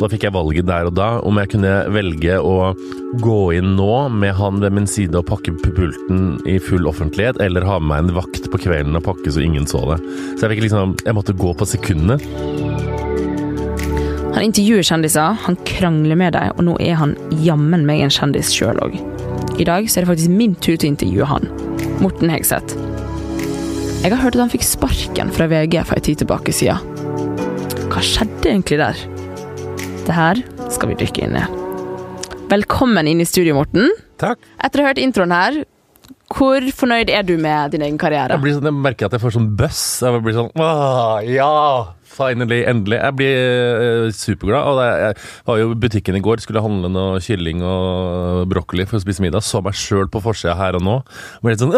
Da fikk jeg valget der og da om jeg kunne velge å gå inn nå med han ved min side og pakke pulten i full offentlighet, eller ha med meg en vakt på kvelden og pakke så ingen så det. Så jeg fikk liksom Jeg måtte gå på sekundene. Han intervjuer kjendiser, han krangler med dem, og nå er han jammen meg en kjendis sjøl òg. I dag så er det faktisk min tur til å intervjue han. Morten Hegseth. Jeg har hørt at han fikk sparken fra VG for en tid tilbake siden. Hva skjedde egentlig der? Det her skal vi dykke inn i. Velkommen inn i studio, Morten. Takk. Etter å ha hørt introen her, hvor fornøyd er du med din egen karriere? Jeg, blir sånn, jeg merker at jeg får sånn buzz. Jeg blir sånn Åh, ja! Finally, endelig. Jeg blir eh, superglad. Og jeg var jo i butikken i går, skulle handle noe kylling og brokkoli for å spise middag. Så meg sjøl på forsida her og nå. Jeg ble litt sånn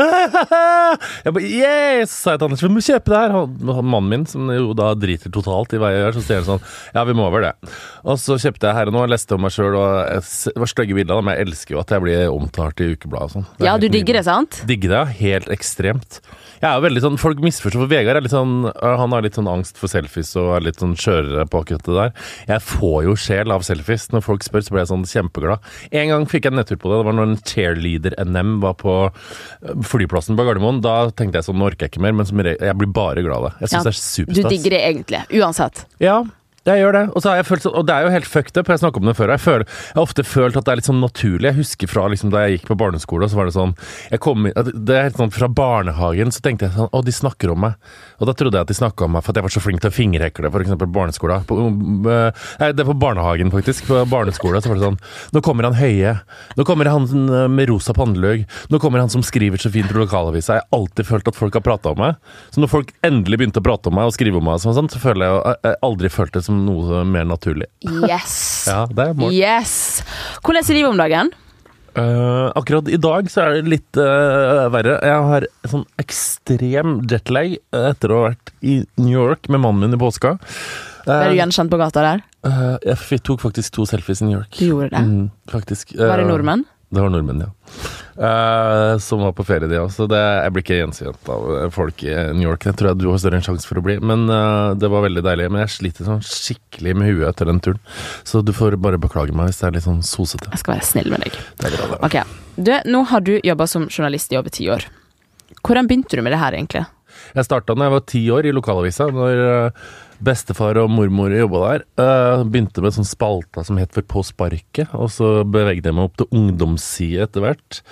Jeg bare Yes! sa jeg til Anders. Vi må kjøpe det her! Mannen min, som jo da driter totalt i hva jeg gjør, så sier han sånn Ja, vi må over det. Og så kjøpte jeg her og nå, leste om meg sjøl, og det var stygge bilder, men jeg elsker jo at jeg blir omtalt i ukebladet og sånn. Ja, du digger det, sant? Digger det, helt ekstremt. Jeg er jo veldig sånn, Folk misforstår, for Vegard er litt sånn øh, Han har litt sånn angst for selfies og er litt sånn skjørere på akkurat det der. Jeg får jo sjel av selfies. Når folk spør, så blir jeg sånn kjempeglad. En gang fikk jeg en nedtur på det. Det var når en cheerleader-NM var på øh, flyplassen på Gardermoen. Da tenkte jeg sånn, nå orker jeg ikke mer, men jeg blir bare glad av det. Jeg syns Ja, det er superstas. Du digger det egentlig, uansett. Ja, jeg gjør det. Og, så har jeg følt sånn, og det er jo helt fucked up, jeg snakket om det før. Jeg, føler, jeg har ofte følt at det er litt sånn naturlig. Jeg husker fra liksom, da jeg gikk på barneskole, så var det sånn kom, Det er helt sånn Fra barnehagen så tenkte jeg sånn Å, de snakker om meg. Og da trodde jeg at de snakka om meg for at jeg var så flink til å fingerhekle, f.eks. på barneskolen. På, øh, nei, det er på barnehagen, faktisk. På barneskolen så var det sånn Nå kommer han høye. Nå kommer han øh, med rosa pannelugg. Nå kommer han som skriver så fint i lokalavisa. Jeg har alltid følt at folk har prata om meg. Så når folk endelig begynte å prate om meg og skrive om meg, sånn, så føler jeg jeg jeg aldri følt det som noe mer naturlig. Yes! Ja, det. Yes! Hvordan er livet om dagen? Uh, akkurat i dag så er det litt uh, verre. Jeg har sånn ekstrem jetlag etter å ha vært i New York med mannen min i påska. Ble du Eh, gjenkjent på gata der? Uh, jeg tok faktisk to selfies i New York. Du gjorde det. Mm, faktisk. Var det nordmenn? Det var nordmenn, ja. Eh, som var på ferie, de òg. Så det, jeg blir ikke gjensynt av eh, folk i New York. Det tror jeg du har større sjanse for å bli. Men eh, det var veldig deilig. Men jeg sliter sånn skikkelig med huet etter den turen. Så du får bare beklage meg hvis det er litt sånn sosete. Jeg skal være snill med deg. Det er bra, det. Ok, du, Nå har du jobba som journalist i over ti år. Hvordan begynte du med det her, egentlig? Jeg starta da jeg var ti år i lokalavisa, når eh, bestefar og mormor jobba der. Eh, begynte med sånn spalta som het For på sparket, og så bevegde jeg meg opp til ungdomssida etter hvert.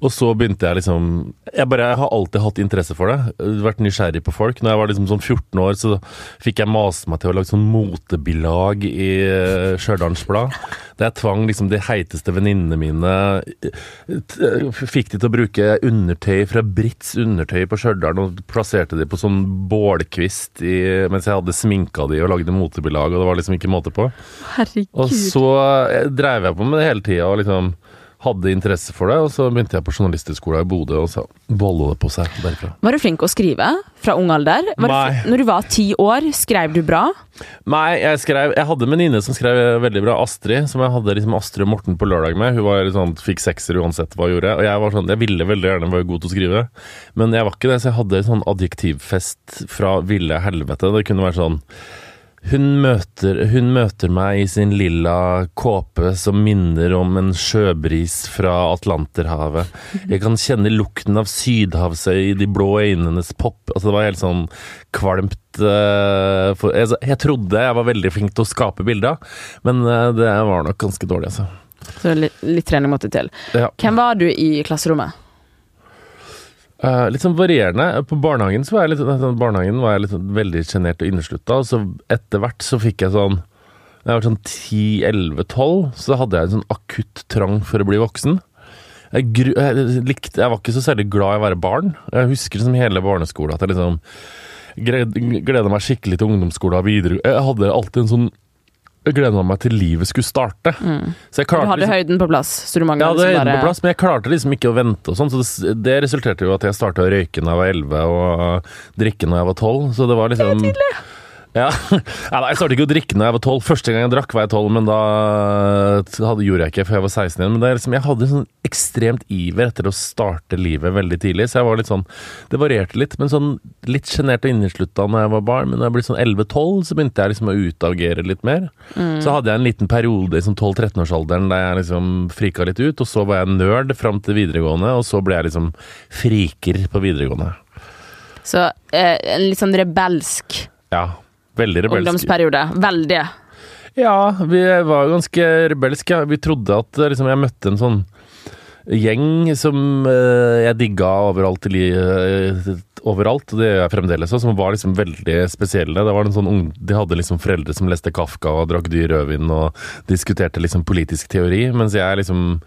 Og så begynte jeg liksom Jeg bare jeg har alltid hatt interesse for det. Vært nysgjerrig på folk. Når jeg var liksom sånn 14 år, så fikk jeg mase meg til å lage sånn motebilag i uh, Stjørdals Blad. Der jeg tvang liksom de heiteste venninnene mine eh, Fikk de til å bruke undertøy fra Britts undertøy på Stjørdal og plasserte de på sånn bålkvist i, mens jeg hadde sminka de og lagde motebilag, og det var liksom ikke måte på. Herregud. Og så eh, drev jeg på med det hele tida liksom hadde interesse for det, og så begynte jeg på journalisthøgskolen i Bodø, og så bolla det på seg derfra. Var du flink å skrive fra ung alder? Var Nei. Du, Når du var ti år, skrev du bra? Nei, jeg skrev Jeg hadde en venninne som skrev veldig bra, Astrid, som jeg hadde liksom Astrid og Morten på lørdag med. Hun var litt sånn, fikk sekser uansett hva hun gjorde. Og jeg var sånn, jeg ville veldig gjerne være god til å skrive, men jeg var ikke det, så jeg hadde en sånn adjektivfest fra ville helvete. Det kunne være sånn hun møter, hun møter meg i sin lilla kåpe som minner om en sjøbris fra Atlanterhavet. Jeg kan kjenne lukten av sydhavsøy i de blå øynenes pop. Altså, det var helt sånn kvalmt. uh, for, jeg, jeg trodde jeg var veldig flink til å skape bilder, men uh, det var nok ganske dårlig, altså. Så litt, litt trening måtte til. Ja. Hvem var du i klasserommet? Eh, litt sånn varierende. På barnehagen var jeg litt, sånn- barnehagen var jeg litt sånn veldig sjenert og inneslutta, og så etter hvert så fikk jeg sånn Da jeg var sånn 10-11-12, så hadde jeg en sånn akutt trang for å bli voksen. Jeg, gru, jeg, likte, jeg var ikke så særlig glad i å være barn. Jeg husker liksom hele barneskolen at jeg liksom gleda meg skikkelig til ungdomsskolen og videre. Jeg hadde alltid en sånn gleda meg til livet skulle starte. Så jeg Du hadde liksom- høyden på plass, så du manglet jeg hadde liksom høyden bare på plass, men jeg klarte liksom ikke å vente og sånn, så det, det resulterte jo at jeg starta å røyke da jeg var 11 og drikke når jeg var 12, så det var liksom Ja. ja nei, jeg startet ikke å drikke når jeg var tolv. Første gang jeg drakk, var jeg tolv, men da hadde, gjorde jeg ikke før jeg var 16 igjen. Men er liksom, jeg hadde sånn ekstremt iver etter å starte livet veldig tidlig, så jeg var litt sånn Det varierte litt, men sånn litt sjenert og inneslutta når jeg var barn. Men da jeg ble sånn 11-12, så begynte jeg liksom å utagere litt mer. Mm. Så hadde jeg en liten periode i sånn 12-13-årsalderen der jeg liksom frika litt ut, og så var jeg nerd fram til videregående, og så ble jeg liksom friker på videregående. Så eh, litt sånn rebelsk ja. Veldig rebelsk. Ungdomsperiode. Veldig. Ja, vi var ganske rebelske. Vi trodde at liksom, jeg møtte en sånn gjeng som uh, jeg digga overalt i livet. Uh, overalt, det gjør jeg fremdeles som var liksom veldig spesielle. Det var en sånn de hadde liksom foreldre som leste Kafka og drakk dyr rødvin og diskuterte liksom politisk teori, mens jeg liksom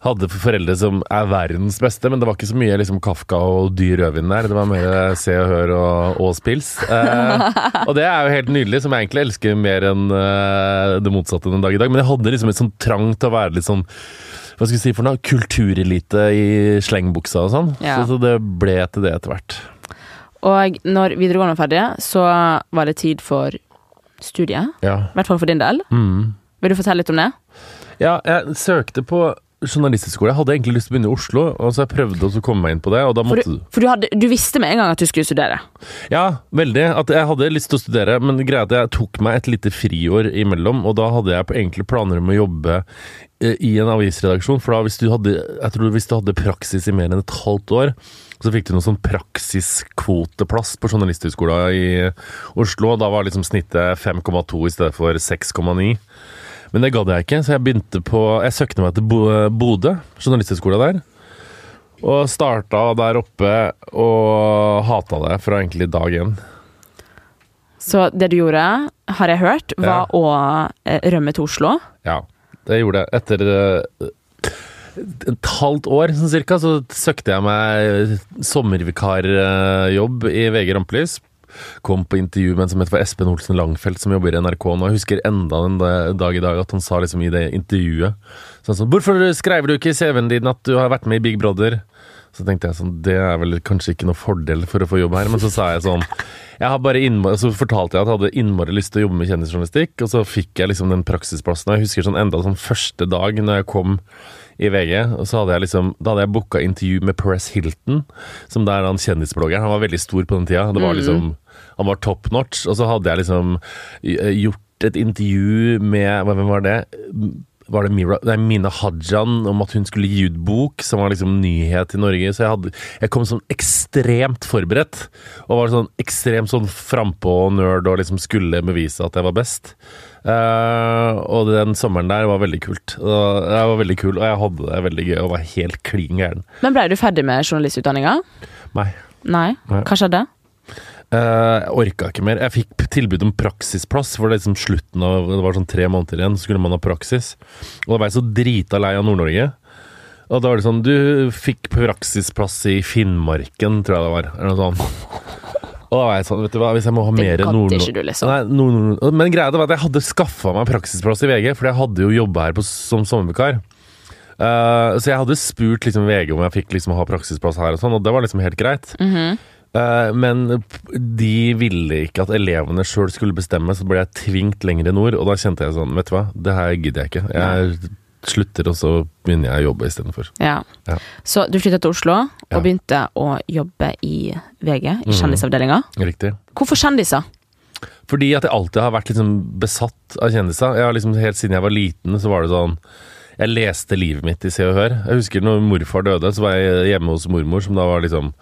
hadde foreldre som er verdens beste, men det var ikke så mye liksom, Kafka og dyr rødvin der. Det var mer Se og Hør og Ås pils. Eh, og det er jo helt nydelig, som jeg egentlig elsker mer enn eh, det motsatte den dag i dag. Men jeg hadde liksom et sånn trang til å være litt sånn hva skal jeg si for noe, kulturelite i slengbuksa og sånn. Ja. Så, så det ble til det etter hvert. Og når videregående var ferdig, så var det tid for studiet. I hvert fall for din del. Mm. Vil du fortelle litt om det? Ja, jeg søkte på journalisthøgskole. Jeg hadde egentlig lyst til å begynne i Oslo, og så jeg prøvde å komme meg inn på det. for du, for du, hadde, du, visste med en gang at du skulle studere? Ja, veldig. At jeg hadde lyst til å studere, men greia at jeg tok meg et lite friår imellom, og da hadde jeg på egentlig planer om å jobbe eh, i en avisredaksjon. For da hvis du hadde, jeg tror hvis du hadde praksis i mer enn et halvt år, så fikk du noen sånn praksiskvoteplass på Journalisthøgskolen i Oslo. og Da var liksom snittet 5,2 i stedet for 6,9. Men det gadd jeg ikke, så jeg begynte på Jeg søkte meg til Bodø, journalisthøgskolen der. Og starta der oppe og hata det fra egentlig dag én. Så det du gjorde, har jeg hørt, var ja. å eh, rømme til Oslo? Ja, det gjorde jeg. Etter eh, et halvt år sånn cirka, så søkte jeg meg sommervikarjobb i VG Rampelys kom på intervju med en som heter Espen Olsen Langfelt, som jobber i NRK nå. Jeg husker enda den dag i dag at han sa liksom i det intervjuet sånn sånn 'Hvorfor skrev du ikke i CV-en din at du har vært med i Big Brother?' Så tenkte jeg sånn, det er vel kanskje ikke noe fordel for å få jobb her, men så sa jeg sånn jeg har bare innmari, Så fortalte jeg at jeg hadde innmari lyst til å jobbe med kjendisjournalistikk, og så fikk jeg liksom den praksisplassen. Jeg husker sånn enda sånn første dag når jeg kom i VG. Og så hadde jeg liksom Da hadde jeg booka intervju med Perez Hilton, som da er han kjendisbloggeren. Han var veldig stor på den tida. Det var mm. liksom Han var top notch. Og så hadde jeg liksom eh, gjort et intervju med Hvem var det? var det Mira, nei, Mina Hajan om at hun skulle gi ut bok, som var liksom nyhet i Norge. Så jeg, hadde, jeg kom sånn ekstremt forberedt. Og var sånn ekstremt sånn frampå nerd og liksom skulle bevise at jeg var best. Uh, og den sommeren der var veldig kult. Og jeg var veldig kul, og jeg hadde det veldig gøy og var helt klin gæren. Men blei du ferdig med journalistutdanninga? Nei. Nei. Hva skjedde? Uh, jeg orka ikke mer. Jeg fikk tilbud om praksisplass, for det, liksom slutten av, det var sånn tre måneder igjen, så skulle man ha praksis. Og da var jeg så drita lei av Nord-Norge. Og da var det sånn Du fikk praksisplass i Finnmarken, tror jeg det var. Eller noe sånt. Og da var jeg sånn, vet du hva, hvis jeg må ha mer nord liksom. nord -nord Men greia var at jeg hadde skaffa meg praksisplass i VG, for jeg hadde jo jobba her på, som sommervikar. Uh, så jeg hadde spurt liksom VG om jeg fikk liksom ha praksisplass her, og sånn, og det var liksom helt greit. Mm -hmm. uh, men de ville ikke at elevene sjøl skulle bestemme, så ble jeg tvingt lenger i nord. Og da kjente jeg sånn, vet du hva, det her gidder jeg ikke. Jeg slutter, og så begynner jeg å jobbe istedenfor. Ja. ja. Så du flytta til Oslo og ja. begynte å jobbe i VG, i mhm. kjendisavdelinga. Mm, riktig. Hvorfor kjendiser? Fordi at jeg alltid har vært liksom besatt av kjendiser. Jeg har liksom, helt siden jeg var liten, så var det sånn Jeg leste livet mitt i Se og Hør. Jeg husker når morfar døde, så var jeg hjemme hos mormor, som da var liksom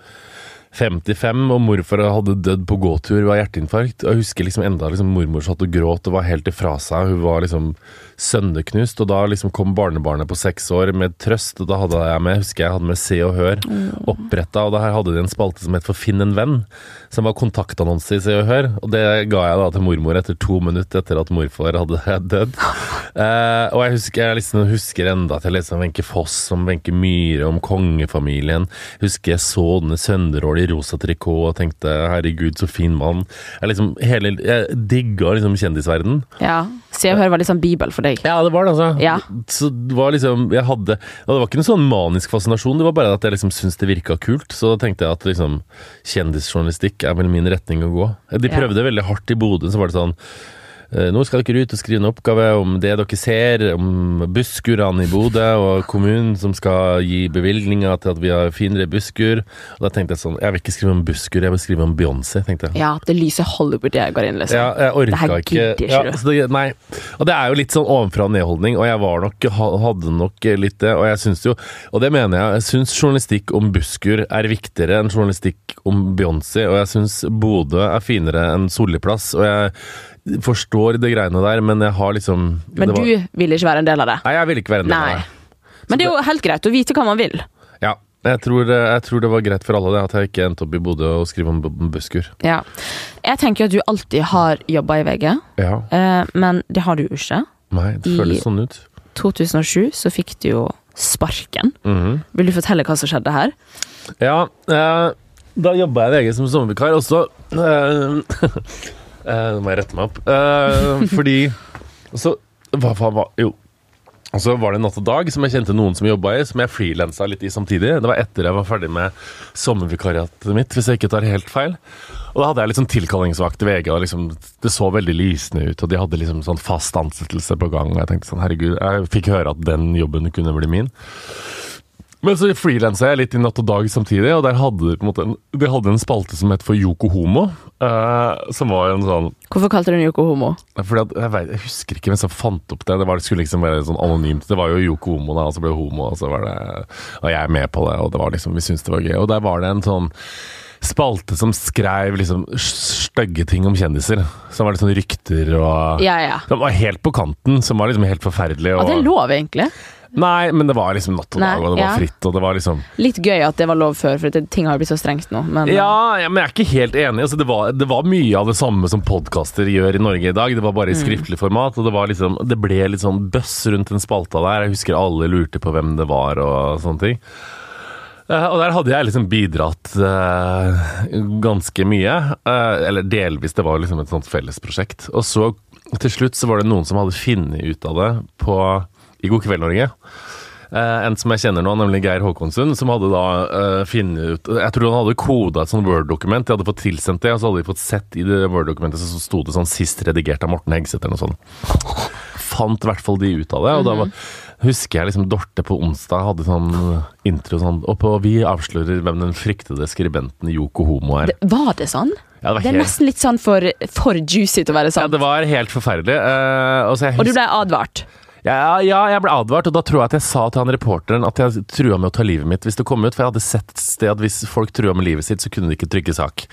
55, og morfar hadde dødd på gåtur ved hjerteinfarkt. Og jeg husker liksom enda liksom mormor satt og gråt og var helt ifra seg. Hun var liksom sønneknust. Og da liksom kom barnebarnet på seks år med trøst, og da hadde jeg med husker jeg hadde med Se og Hør oppretta. Og der hadde de en spalte som het For finn en venn, som var kontaktannonse i Se og Hør. Og det ga jeg da til mormor etter to minutter etter at morfar hadde dødd. Eh, og jeg husker, jeg liksom husker enda at jeg leste om Wenche Foss, om Wenche Myhre, om kongefamilien. Husker jeg så denne Sønderål i rosa trikot og tenkte herregud, så fin mann. Jeg liksom hele, jeg digga liksom kjendisverden. Ja. Se og Hør var litt sånn bibel for deg. Ja, det var det, altså. Ja. Så det var liksom Jeg hadde Og det var ikke noen sånn manisk fascinasjon, det var bare at jeg liksom syntes det virka kult. Så da tenkte jeg at liksom kjendisjournalistikk er vel min retning å gå. De Ja. prøvde veldig hardt i Bodø, så var det sånn nå skal dere ut og skrive en oppgave om det dere ser, om busskurene i Bodø og kommunen som skal gi bevilgninger til at vi har finere busskur. Og da tenkte jeg sånn Jeg vil ikke skrive om busskur, jeg vil skrive om Beyoncé, tenkte jeg. Ja, det lyse Hollywood jeg går inn, liksom. Ja, jeg orka ikke ja, så det, Nei. Og det er jo litt sånn ovenfra og ned-holdning, og jeg var nok, hadde nok litt det. Og jeg syns jo, og det mener jeg, jeg syns journalistikk om busskur er viktigere enn journalistikk om Beyoncé, og jeg syns Bodø er finere enn Solliplass. Og jeg forstår det greiene der, men jeg har liksom Men var, du vil ikke være en del av det? Nei, jeg vil ikke være en del Nei. av det. Men det er jo helt greit å vite hva man vil. Ja. Jeg tror, jeg tror det var greit for alle det, at jeg ikke endte opp i Bodø og skrive om bu- busskur. Ja. Jeg tenker at du alltid har jobba i VG, Ja. eh, men det har du jo ikke. Nei, det I- føles sånn ut. 2007 så fikk du jo sparken. Mhm. Vil du fortelle hva som skjedde her? Ja, eh, da jobba jeg i VG som sommervikar også. Eh, Nå må jeg rette meg opp. Eh, fordi Så hva hva, var Jo. Så var det Natt og Dag, som jeg kjente noen som jobba i, som jeg frilansa litt i samtidig. Det var etter jeg var ferdig med sommervikariatet mitt, hvis jeg ikke tar helt feil. Og da hadde jeg liksom tilkallingsvakt i VG, og liksom, det så veldig lysende ut. Og de hadde liksom sånn fast ansettelse på gang, og jeg tenkte sånn herregud, jeg fikk høre at den jobben kunne bli min. Men så frilansa jeg litt i Natt og Dag samtidig, og der hadde de på en måte en, de hadde en spalte som het For Yoko Homo. eh, som var en sånn Hvorfor kalte du den Yoko Homo? fordi at, jeg, vet, jeg husker ikke hvem som fant opp det. Det, var, det skulle liksom være sånn anonymt. Det var jo Yoko Homo, da, og så ble det homo, og så var det Og jeg er med på det, og det var liksom, vi syntes det var gøy. Og der var det en sånn spalte som skrev liksom stygge ting om kjendiser. Som var litt sånn rykter og Ja, ja. Som var helt på kanten, som var liksom helt forferdelig. Og ja, det er lov, egentlig. Nei, men det var liksom natt og dag, og det var ja. fritt, og det var liksom Litt gøy at det var lov før, for ting har jo blitt så strengt nå. Men Ja, ja, men jeg er ikke helt enig. Altså, det, var, det var mye av det samme som podkaster gjør i Norge i dag. Det var bare i Mm. skriftlig format, og det, var liksom, det ble litt sånn bøss rundt den spalta der. Jeg husker alle lurte på hvem det var og sånne ting. Eh, og der hadde jeg liksom bidratt uh, ganske mye. Uh, eller delvis, det var liksom et sånt fellesprosjekt. Og så til slutt så var det noen som hadde funnet ut av det på, i God kveld, Norge. Uh, en som jeg kjenner nå, nemlig Geir Håkonsund, som hadde da uh, funnet ut Jeg tror han hadde koda et sånt Word-dokument, de hadde fått tilsendt det, og så hadde de fått sett i det Word-dokumentet, så sto det sånn 'sist redigert av Morten Hegseth' eller noe sånt. Fant i hvert fall de ut av det, og da var, husker jeg liksom Dorte på onsdag hadde sånn intro sånn Og på Vi avslører hvem den fryktede skribenten Yoko Homo er. det, Var det sånn? Ja, det var Det er helt, nesten litt sånn for, for juicy til å være sant. ja, det var helt forferdelig. Uh, og, jeg Og du ble advart. Ja, ja, jeg ble advart, og da tror jeg at jeg sa til han reporteren at jeg trua med å ta livet mitt hvis det kom ut, for jeg hadde sett et sted at hvis folk trua med livet sitt, så kunne de ikke trykke sak.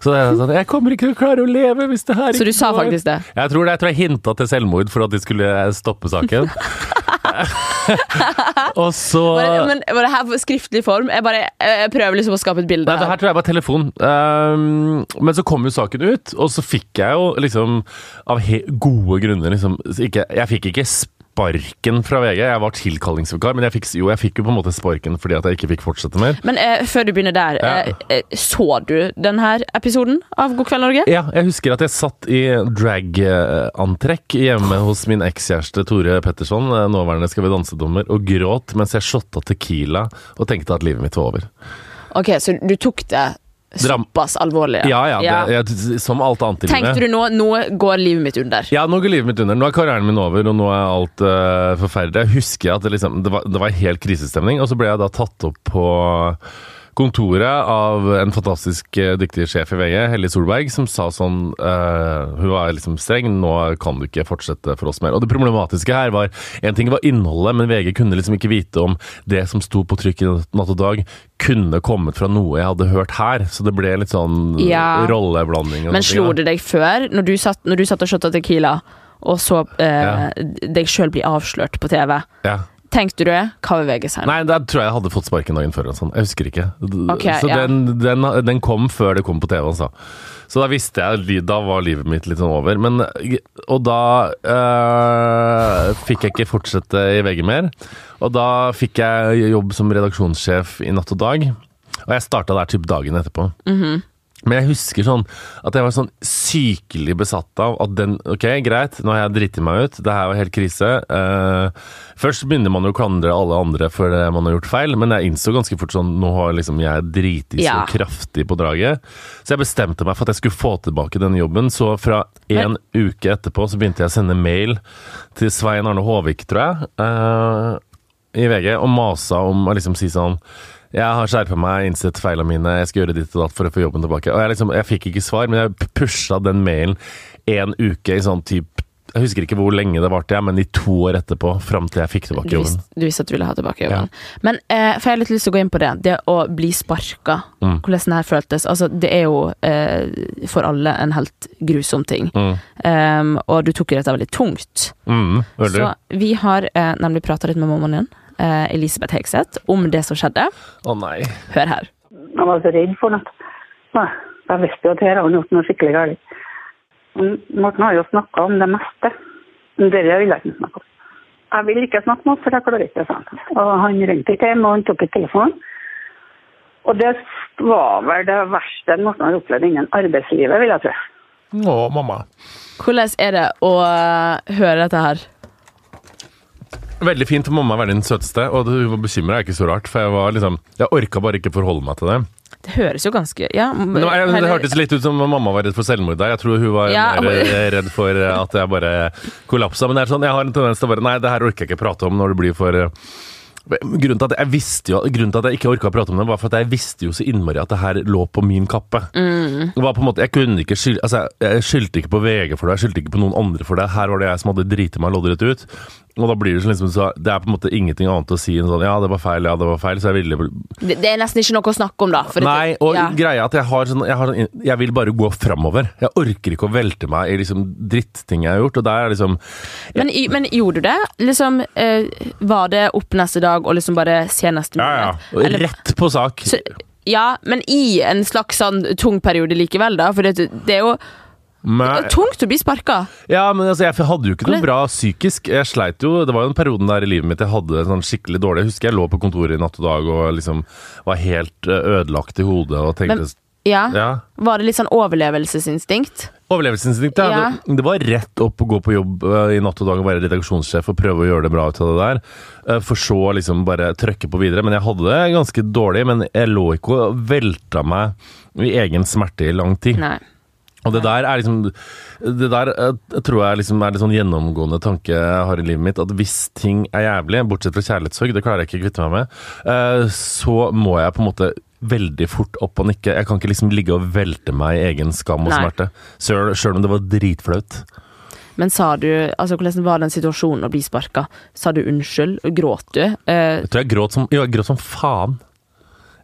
Så det er sånn Jeg kommer ikke til å klare å leve hvis det her ikke Så du sa går. faktisk det? Jeg tror det. Jeg tror jeg hinta til selvmord for at de skulle stoppe saken. og så Var det, men var det her for skriftlig form? Jeg bare jeg prøver liksom å skape et bilde. Nei, det her tror jeg var telefon. Um, men så kom jo saken ut, og så fikk jeg jo liksom av gode grunner liksom ikke, Jeg fikk ikke sparken fra VG, jeg var tilkallingsvikar, men jeg fikk, jo, jeg fikk jo på en måte sparken fordi at jeg ikke fikk fortsette mer. Men eh, før du begynner der, Ja. eh, eh, så du denne episoden av God kveld, Norge? Ja, jeg husker at jeg satt i drag-antrekk hjemme hos min ekskjæreste Tore Petterson, eh, nåværende Skal vi danse-dommer, og gråt mens jeg shotta Tequila og tenkte at livet mitt var over. Ok, så du tok det såpass alvorlig? Ja, ja, det, jeg, som alt annet i livet. Tenkte du nå nå går livet mitt under? Ja, nå går livet mitt under. Nå er karrieren min over, og nå er alt uh, forferdelig. Jeg husker at det, liksom, det, var, det var helt krisestemning, og så ble jeg da tatt opp på kontoret av en fantastisk eh, dyktig sjef i VG, Hellig Solberg, som sa sånn uh, Hun var liksom streng, nå kan du ikke fortsette for oss mer. Og det problematiske her var En ting var innholdet, men VG kunne liksom ikke vite om det som sto på trykk i Natt og Dag, kunne kommet fra noe jeg hadde hørt her. Så det ble litt sånn Ja. rolleblanding. Men slo det deg før, når du satt, når du satt og shotta Tequila, og så eh, deg sjøl bli avslørt på TV? Ja. Tenkte du hva vil VG si? Nei, der tror jeg jeg hadde fått sparken dagen før. Sånn. Jeg husker ikke. Okay, så ja. den, den, den kom før det kom på TV. Altså. Så da visste jeg Da var livet mitt litt sånn over. Men, og da øh, fikk jeg ikke fortsette i VG mer. Og da fikk jeg jobb som redaksjonssjef i Natt og Dag. Og jeg starta der typ dagen etterpå. Men jeg husker sånn at jeg var sånn sykelig besatt av at den Ok, greit, nå har jeg driti meg ut. Det her var helt krise. Uh, først begynner man jo å klandre alle andre for det man har gjort feil, men jeg innså ganske fort sånn Nå har liksom jeg driti så Ja. kraftig på draget. Så jeg bestemte meg for at jeg skulle få tilbake denne jobben. Så fra en uke etterpå så begynte jeg å sende mail til Svein Arne Håvik, tror jeg, uh, i VG, og masa om å liksom si sånn jeg har skjerpa meg, innsett feilene mine, jeg skal gjøre ditt og datt for å få jobben tilbake. Og jeg, liksom, jeg fikk ikke svar, men jeg pusha den mailen en uke i sånn type Jeg husker ikke hvor lenge det varte, men i to år etterpå, fram til jeg fikk tilbake Du jobben. visste, du visste at du ville ha tilbake jobben. Men eh, for jeg har litt lyst til å gå inn på det. Det å bli sparka. Mm. Hvordan det her føltes. Altså, det er jo eh, for alle en helt grusom ting. Mm. Um, og du tok jo dette veldig tungt. Mm, veldig. Så vi har eh, nemlig prata litt med mammaen din, eh, Elisabeth Hegseth, om det som skjedde. Å nei. Hør her. Jeg var så redd for noe. Jeg visste jo at her har han gjort noe skikkelig galt. Morten har jo snakka om det meste. Men det vil jeg ikke snakke om. Jeg vil ikke snakke med ham, for jeg klarer ikke det. Og han ringte ikke hjem, og han tok ikke telefonen. Og det var vel det verste Morten har opplevd innen arbeidslivet, vil jeg tro. Å, mamma. Hvordan er det å eh, høre dette her? Veldig fint, mamma er den søteste, og hun var bekymra er ikke så rart, for jeg var liksom Jeg orka bare ikke forholde meg til det. Det høres jo ganske Ja. Var, jeg, det hørtes litt ut som om mamma var redd for selvmord der. Jeg tror hun var Ja, mer eh, redd for at jeg bare kollapsa. Men det er sånn, jeg har en tendens til å bare Nei, det her orker jeg ikke prate om når det blir for eh, Grunnen til, at jeg visste jo, grunnen til at jeg ikke orka å prate om det, var for at jeg visste jo så innmari at det her lå på min kappe. Mm. Det var på en måte, Jeg kunne ikke skyld, altså jeg skyldte ikke på VG for det, jeg skyldte ikke på noen andre for det. Her var det jeg som hadde driti meg loddrett ut. Og da blir det liksom så Det er på en måte ingenting annet å si enn sånn Ja, det var feil, ja, det var feil. Så jeg ville det, det er nesten ikke noe å snakke om, da. Nei, og ja. greia at jeg har sånn jeg, har sånn jeg vil bare gå framover. Jeg orker ikke å velte meg i liksom dritting jeg har gjort. Og der er liksom Men, men gjorde du det? Liksom, eh, var det opp neste dag og liksom bare se neste Ja, ja. mulighet? Eller- Rett på sak. Så, ja, men i en slags sånn tung periode likevel, da. For det, det er jo Men, tungt å bli sparka. ja, men altså, jeg hadde jo ikke noe bra psykisk. Jeg sleit jo Det var jo en periode der i livet mitt jeg hadde sånn skikkelig dårlig Jeg husker jeg lå på kontoret i natt og dag og liksom var helt eh, ødelagt i hodet og tenkte Men- Ja. Ja. Var det litt sånn overlevelsesinstinkt? Overlevelsesinstinkt, ja. Ja. Det, det var rett opp å gå på jobb eh, i natt og dag og være redaksjonssjef og prøve å gjøre det bra ut av det der. eh, for så liksom bare trøkke på videre. Men jeg hadde det ganske dårlig. Men jeg lå ikke og velta meg i egen smerte i lang tid. Nei. Og det der er liksom Det der jeg tror jeg liksom er en sånn gjennomgående tanke jeg har i livet mitt. At hvis ting er jævlig, bortsett fra kjærlighetssorg, det klarer jeg ikke å kvitte meg med, eh, så må jeg på en måte veldig fort opp og nikke. Jeg kan ikke liksom ligge og velte meg i egen skam og Nei. smerte. Sjøl om det var dritflaut. Men sa du Altså, hvordan var den situasjonen å bli sparka? Sa du unnskyld? Gråt du? Eh, Jeg tror jeg gråt som, jo, jeg gråt som faen.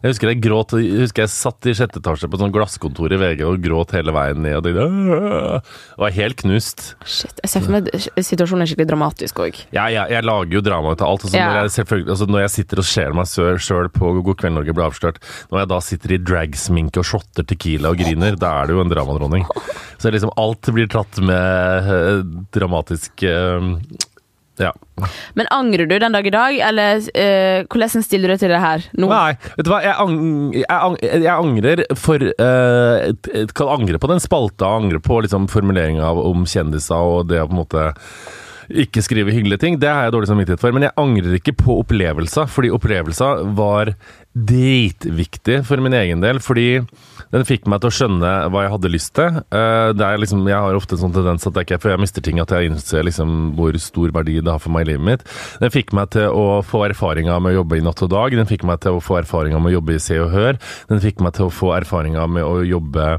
Jeg husker jeg gråt Jeg husker jeg satt i sjette etasje på et sånt glasskontor i VG og gråt hele veien ned. Og tenkte, var helt knust. shit. Jeg ser for meg situasjonen er skikkelig dramatisk òg. Ja, jeg, jeg lager jo drama ut av alt. Altså, Ja. når, jeg altså, når jeg sitter og ser meg sjøl på God kveld Norge blir avslørt, når jeg da sitter i dragsminke og shotter Tequila og griner, da er det jo en dramadronning. Så liksom alt blir tatt med eh, dramatisk eh, Ja. Men angrer du den dag i dag, eller uh, hvordan stiller du deg til det her nå? Nei, vet du hva, jeg, ang jeg, ang jeg angrer for uh, jeg Kan angre på den spalta, angre på liksom formuleringa om kjendiser og det å på en måte ikke skrive hyggelige ting. Det har jeg dårlig samvittighet for. Men jeg angrer ikke på opplevelser, fordi opplevelser var dritviktig for min egen del. Fordi den fikk meg til å skjønne hva jeg hadde lyst til. Eh, liksom, jeg har ofte en sånn tendens at det ikke før jeg mister ting at jeg innser liksom hvor stor verdi det har for meg i livet mitt. Den fikk meg til å få erfaringer med å jobbe i Natt og Dag. Den fikk meg til å få erfaringer med å jobbe i Se og Hør. Den fikk meg til å få erfaringer med å jobbe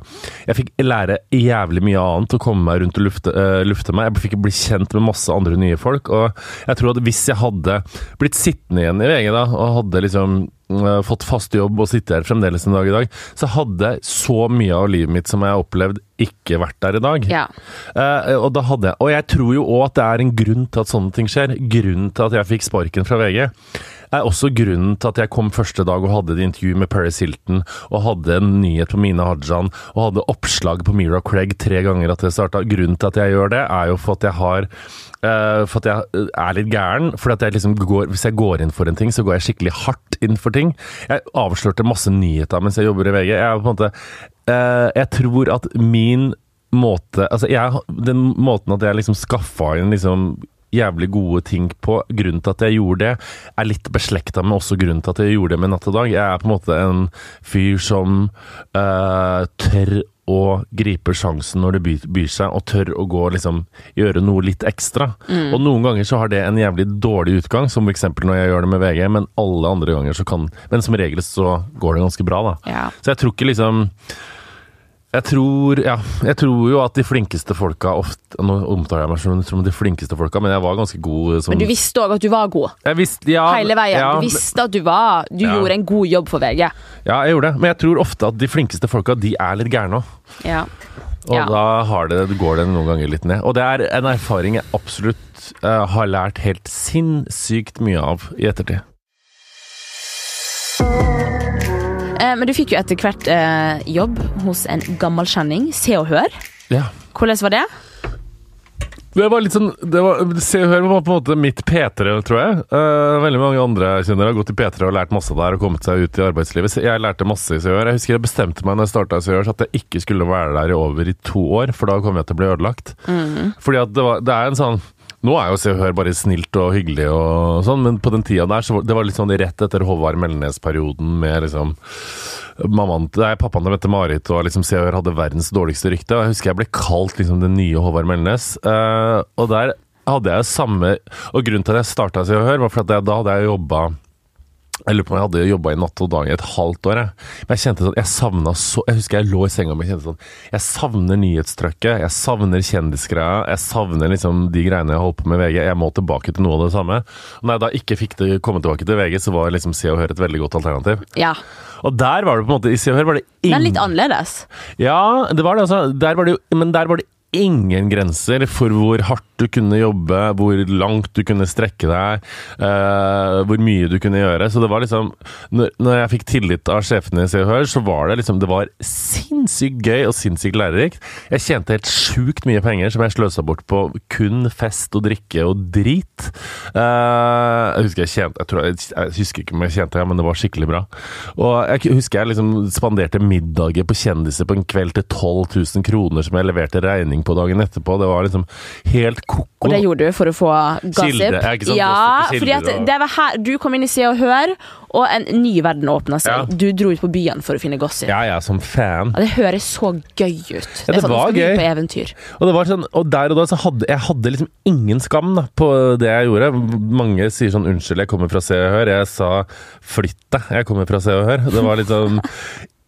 Jeg fikk lære jævlig mye annet, å komme meg rundt og lufte, eh, lufte meg. Jeg fikk bli kjent med masse andre nye folk. Og jeg tror at hvis jeg hadde blitt sittende igjen i VG da, og hadde liksom eh, fått fast jobb og sitte her fremdeles en dag i dag, så hadde så mye av livet mitt som jeg har opplevd, ikke vært der i dag. Ja. Uh, og, da hadde jeg, og jeg tror jo òg at det er en grunn til at sånne ting skjer. Grunnen til at jeg fikk sparken fra VG er også grunnen til at jeg kom første dag og hadde et intervju med Paris Hilton, og hadde en nyhet på Mina Hajan, og hadde oppslag på Mira Craig tre ganger at jeg starta. Grunnen til at jeg gjør det, er jo for at jeg har uh, for at jeg er litt gæren. For at jeg liksom går, hvis jeg går inn for en ting, så går jeg skikkelig hardt inn for ting. Jeg avslørte masse nyheter mens jeg jobber i VG. Jeg, på en måte, uh, jeg tror at min måte Altså, jeg, den måten at jeg liksom skaffa inn liksom jævlig gode ting på. Grunnen til at jeg gjorde det, er litt beslekta med også grunnen til at jeg gjorde det med Natt og Dag. Jeg er på en måte en fyr som uh, tør å gripe sjansen når det byr, byr seg, og tør å gå liksom gjøre noe litt ekstra. Og noen ganger så har det en jævlig dårlig utgang, som f.eks. når jeg gjør det med VG, men alle andre ganger så kan Men som regel så går det ganske bra, da. Ja. Så jeg tror ikke liksom jeg tror, ja, jeg tror jo at de flinkeste folka ofte Nå omtaler jeg meg som som de flinkeste folka, men jeg var ganske god som Men du visste òg at du var god. jeg visste, ja, Hele veien. Ja, Du visste at du var Du Ja. gjorde en god jobb for VG. ja, jeg gjorde det. Men jeg tror ofte at de flinkeste folka, de er litt gærne òg. Ja. Og Ja. da har det, går det noen ganger litt ned. Og det er en erfaring jeg absolutt uh, har lært helt sinnssykt mye av i ettertid. Men du fikk jo etter hvert eh, jobb hos en gammel kjenning, Se og Hør. Ja. Hvordan var det? Det var litt sånn det var, Se og Hør var på en måte mitt P3, tror jeg. Eh, veldig mange andre jeg kjenner har gått i P3 og lært masse der og kommet seg ut i arbeidslivet. Jeg lærte masse i Se og Hør. Jeg husker jeg bestemte meg når jeg starta i Se og Hør, at jeg ikke skulle være der i over i to år, for da kom jeg til å bli ødelagt. Fordi at det, var, det er en sånn nå er jo Se og Hør bare snilt og hyggelig og sånn, men på den tida der, så det var litt sånn rett etter Håvard Melnes-perioden med liksom Mammaen, nei, pappaen til Mette-Marit og liksom Se og Hør hadde verdens dårligste rykte. og Jeg husker jeg ble kalt liksom den nye Håvard Melnes. Uh, og der hadde jeg samme Og grunnen til at jeg starta Se og Hør, var for at da hadde jeg jobba jeg lurer på om jeg hadde jobba i Natt og Dag i et halvt år. Jeg. Men jeg kjente sånn, jeg savna så Jeg husker jeg lå i senga mi og kjente sånn Jeg savner nyhetstrøkket. Jeg savner kjendisgreia. Jeg savner liksom de greiene jeg holdt på med i VG. Jeg må tilbake til noe av det samme. Og når jeg da ikke fikk det, komme tilbake til VG, så var liksom Se og Hør et veldig godt alternativ. Ja. Og der var det på en måte I Se og Hør var det Men er litt annerledes. ja, det var det altså. Der var det jo, men der var det ingen grenser for hvor hardt du kunne jobbe, hvor langt du kunne strekke deg, uh, hvor mye du kunne gjøre. Så det var liksom Når, når jeg fikk tillit av sjefene i Se og så var det liksom Det var sinnssykt gøy og sinnssykt lærerikt. Jeg tjente helt sjukt mye penger som jeg sløsa bort på kun fest og drikke og drit. Uh, jeg husker jeg tjente jeg, tror, jeg, jeg husker ikke om jeg tjente, men det var skikkelig bra. Og jeg husker jeg liksom spanderte middager på kjendiser på en kveld til 12 000 kroner som jeg leverte regning på dagen etterpå. Det var liksom helt ko-ko. Og det gjorde du for å få gossip? Kilde, ja, Gossip fordi at og- det var her du kom inn i Se og Hør, og en ny verden åpna seg. Ja. Du dro ut på byen for å finne gossip. Ja, er som fan. Ja, det høres så gøy ut. Ja, det er sånn, var gøy. på eventyr. Og, det var sånn, og der og da så hadde jeg hadde liksom ingen skam da, på det jeg gjorde. Mange sier sånn 'unnskyld, jeg kommer fra Se og Hør'. Jeg sa 'flytt deg, jeg kommer fra Se og Hør'. Det var liksom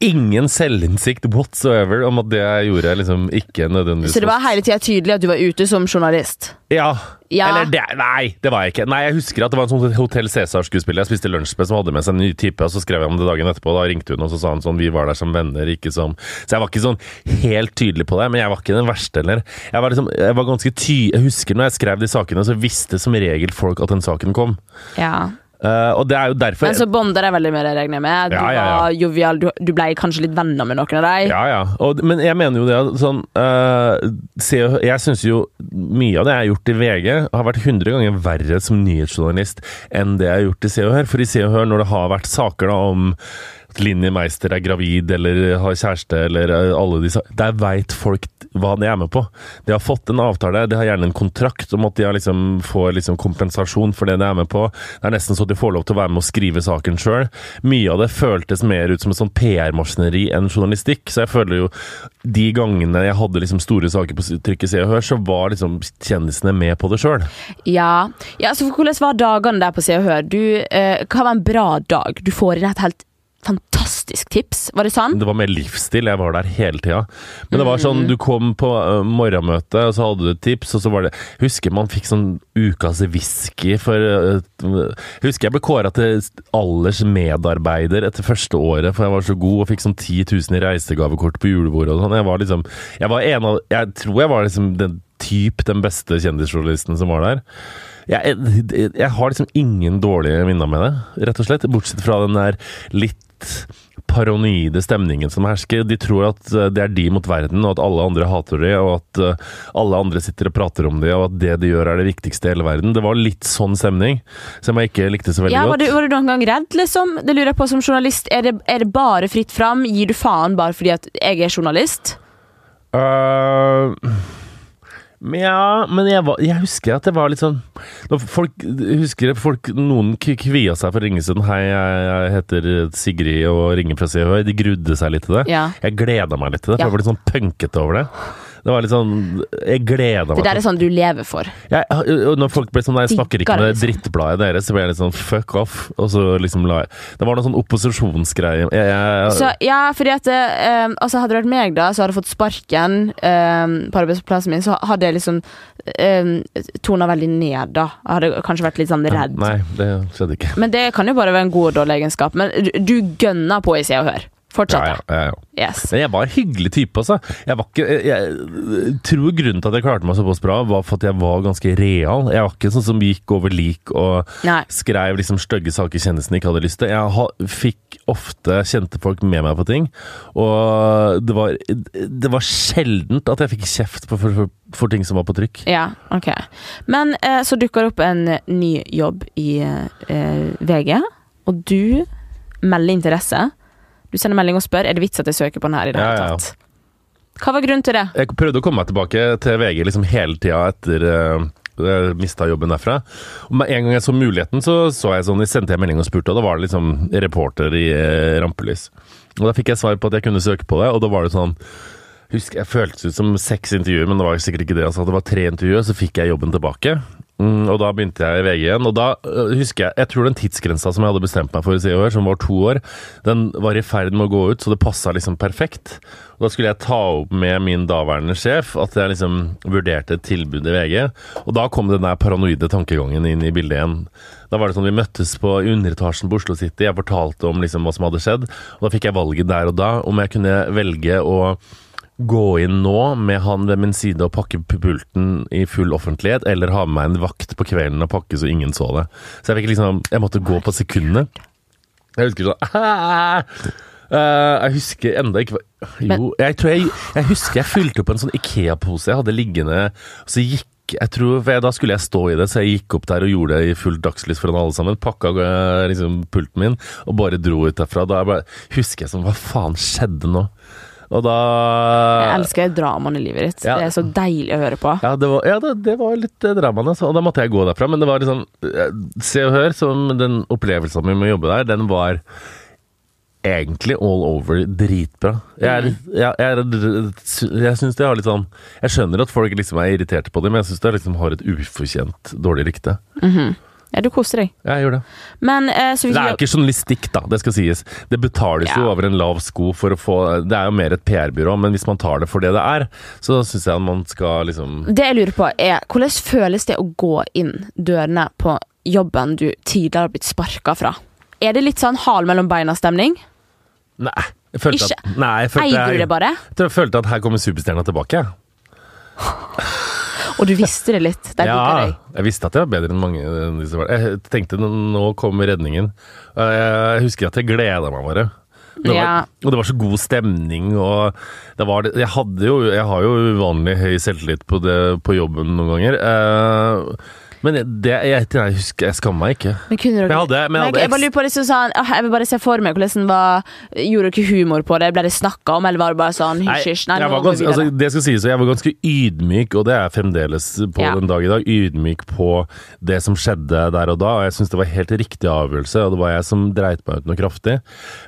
ingen selvinnsikt whatsoever om at det jeg gjorde, liksom ikke nødvendigvis Så det var hele tida tydelig at du var ute som journalist? Ja. Ja. Eller det, nei, det var jeg ikke. Nei, Jeg husker at det var en sånn Hotell Cæsar-skuespiller jeg spiste lunsj med, som hadde med seg en ny type, og så skrev jeg om det dagen etterpå. Da ringte hun, og så sa hun sånn Vi var der som venner, ikke som Så jeg var ikke sånn helt tydelig på det, men jeg var ikke den verste heller. Jeg var liksom Jeg var ganske ty... Jeg husker når jeg skrev de sakene, så visste som regel folk at den saken kom. Ja. Eh, og det er jo derfor Men så bonder jeg veldig med jeg regner jeg med. Du Ja, ja, ja. var jovial, du, du ble kanskje litt venner med noen av dem. Ja, ja. Og, men jeg mener jo det at sånn uh, se, Jeg syns jo mye av det jeg har gjort i VG, har vært 100 ganger verre som nyhetsjournalist enn det jeg har gjort i Se og Hør. For i Se og Hør, når det har vært saker da om Linni Meister er gravid eller har kjæreste eller eh, alle disse Der veit folk hva de er med på. De har fått en avtale, de har gjerne en kontrakt om at de liksom, får liksom kompensasjon for det de er med på. Det er nesten så de får lov til å være med å skrive saken sjøl. Mye av det føltes mer ut som et sånn PR-maskineri enn journalistikk. Så jeg føler jo de gangene jeg hadde liksom store saker på trykket Se og Hør, så var liksom kjendisene med på det sjøl. Ja. ja, så Hvordan var dagene der på Se og Hør? Du, eh, hva var en bra dag? Du får inn et helt fantastisk tips. Var det sånn? Det var mer livsstil. Jeg var der hele tida. Men det var sånn, du kom på uh, morgenmøte, og så hadde du et tips, og så var det Husker man fikk sånn ukas whisky for uh, Husker jeg ble kåra til alders medarbeider etter første året, for jeg var så god og fikk sånn 10 000 i reisegavekort på julebordet og sånn. Jeg var liksom Jeg var en av Jeg tror jeg var liksom den typ den beste kjendisjournalisten som var der. Jeg, jeg, jeg har liksom ingen dårlige minner med det, rett og slett. Bortsett fra den der litt paranoide stemningen som hersker. De tror at eh, det er de mot verden, og at alle andre hater de, og at eh, alle andre sitter og prater om de, og at det de gjør er det viktigste i hele verden. Det var litt sånn stemning, som jeg ikke likte så veldig Ja, var godt. du, var du noen gang redd, liksom? Det lurer jeg på som journalist. Er det, er det bare fritt fram? Gir du faen bare fordi at jeg er journalist? Men ja, men jeg, var, jeg husker at det var litt sånn Når folk Husker jeg folk Noen kvia seg for å ringe sånn Hei, jeg, heter Sigrid og ringer fra Se. De grudde seg litt til det. Ja. Jeg gleda meg litt til det, for Ja. jeg var litt sånn punkete over det. Det var litt sånn Jeg gleda meg Det der er sånn du lever for. jeg, Når folk ble sånn Nei, jeg snakker ikke med det, liksom. drittbladet deres, så ble jeg litt sånn fuck off. Og så liksom la jeg Det var noe sånn opposisjonsgreie. Jeg, jeg, Så, ja, fordi at eh, altså Hadde det vært meg, da, så hadde jeg fått sparken eh, på arbeidsplassen min, så hadde jeg liksom eh, tona veldig ned, da. Jeg hadde kanskje vært litt sånn redd. Nei, det skjedde ikke. Men det kan jo bare være en god og dårlig egenskap. Men du, du gønner på i Se og Hør. Ja, ja, ja, ja. Yes. Men jeg var en hyggelig type, altså. Jeg var ikke jeg, jeg tror grunnen til at jeg klarte meg såpass bra, var for at jeg var ganske real. Jeg var ikke sånn som gikk over lik og Nei. skrev liksom stygge saker kjendisene ikke hadde lyst til. Jeg ha, fikk ofte kjente folk med meg på ting, og det var, det var sjeldent at jeg fikk kjeft for, for, for, ting som var på trykk. Ja, ok. Men eh, så dukker det opp en ny jobb i eh, VG, og du melder interesse. Du sender melding og spør er det vits at jeg søker på den her i det hele tatt. Hva var grunnen til det? Jeg prøvde å komme meg tilbake til VG liksom hele tida etter uh, jeg mista jobben derfra. Og med en gang jeg så muligheten, så, så jeg sånn, jeg sendte jeg melding og spurte, og da var det liksom reporter i uh, rampelys. Og da fikk jeg svar på at jeg kunne søke på det, og da var det sånn Husk, Jeg føltes ut som seks intervjuer, men det var sikkert ikke det. Altså, det var tre intervjuer, så fikk jeg jobben tilbake. Mm, og da begynte jeg i VG igjen. Og da øh, husker jeg Jeg tror den tidsgrensa som jeg hadde bestemt meg for i år, som var to år, den var i ferd med å gå ut, så det passa liksom perfekt. Og da skulle jeg ta opp med min daværende sjef at jeg liksom vurderte et tilbud i VG. Og da kom den der paranoide tankegangen inn i bildet igjen. Da var det sånn Vi møttes på underetasjen på Oslo City. Jeg fortalte om liksom hva som hadde skjedd. Og da fikk jeg valget der og da om jeg kunne velge å gå inn nå med han ved min side og pakke pulten i full offentlighet, eller ha med meg en vakt på kvelden og pakke så ingen så det. Så jeg fikk liksom Jeg måtte gå på sekundene. Jeg husker sånn Eh, Jeg husker enda ikke Jo, jeg tror jeg Jeg husker jeg fylte opp en sånn Ikea-pose jeg hadde liggende, så gikk jeg tror, for jeg, Da skulle jeg stå i det, så jeg gikk opp der og gjorde det i fullt dagslys foran alle sammen. Pakka eh, liksom pulten min og bare dro ut derfra. Da jeg bare, husker jeg sånn Hva faen skjedde nå? Og da Jeg elsker dramaen i livet ditt. Ja. Det er så deilig å høre på. Ja, det var, ja, det, det var litt dramaen, altså. og da måtte jeg gå derfra. Men det var liksom eh, Se og Hør, som den opplevelsen min med å jobbe der, den var egentlig all over dritbra. Jeg, mm. jeg, jeg, jeg syns det har litt sånn Jeg skjønner at folk liksom er irriterte på det, men jeg syns det liksom har et ufortjent dårlig rykte. Ja, du koser deg. Jeg gjør det. Men eh, Det er jo ikke journalistikk, da, det skal sies. Det betales jo over en lav sko for å få Det er jo mer et PR-byrå, men hvis man tar det for det det er, så syns jeg at man skal liksom Det jeg lurer på er, hvordan føles det å gå inn dørene på jobben du tidligere har blitt sparka fra? Er det litt sånn hal mellom beina-stemning? Nei. Jeg følte Ikke. at, nei, jeg følte Eier du det bare? Jeg jeg følte at her kommer superstjerna tilbake. Og du visste det litt? Der ja. Jeg visste at jeg var bedre enn mange. Jeg tenkte nå- nå kommer redningen. Jeg husker at jeg gleda meg bare. Det var, Ja. Og det var så god stemning, og det var det Jeg hadde jo Jeg har jo uvanlig høy selvtillit på, det, på jobben noen ganger. Eh, men det, jeg, jeg husker Jeg skammer meg ikke. Men kunne dere Men jeg hadde- men jeg hadde jeg, bare lurer på det, sånn, ah, Jeg vil bare se for meg hvordan var Gjorde dere humor på det? Ble det snakka om, eller var det bare sånn hysj, hysj? Nei, jeg var ganske, altså, det skal sies, jeg var ganske ydmyk, og det er jeg fremdeles på Ja. den dag i dag. Ydmyk på det som skjedde der og da. Og jeg syns det var helt riktig avgjørelse, og det var jeg som dreit meg ut noe kraftig.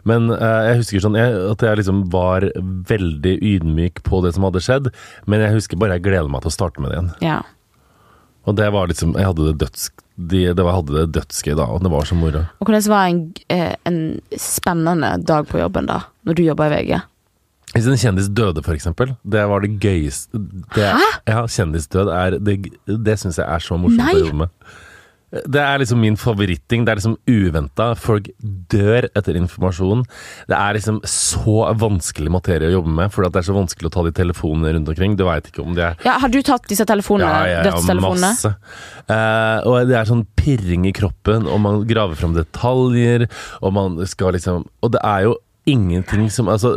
Men uh, jeg husker sånn at jeg liksom var veldig ydmyk på det som hadde skjedd, men jeg husker bare jeg gleder meg til å starte med det igjen. Ja. Og det var liksom Jeg hadde det døds... De, det var, hadde det dødsgøy da, og det var så moro. Og hvordan var en, eh, en spennende dag på jobben da, når du jobba i VG? Hvis en kjendis døde, for eksempel, det var det gøyeste det, Hæ? Ja, kjendisdød er Det, det syns jeg er så morsomt Nei. å jobbe med. Det er liksom min favoritting. Det er liksom uventa. Folk dør etter informasjon. Det er liksom så vanskelig materie å jobbe med, for det er så vanskelig å ta de telefonene rundt omkring. Du veit ikke om de er Ja, Har du tatt disse telefonene? ja, ja, ja, dødstelefonene? masse. Eh, og det er sånn pirring i kroppen, og man graver fram detaljer, og man skal liksom Og det er jo ingenting som altså,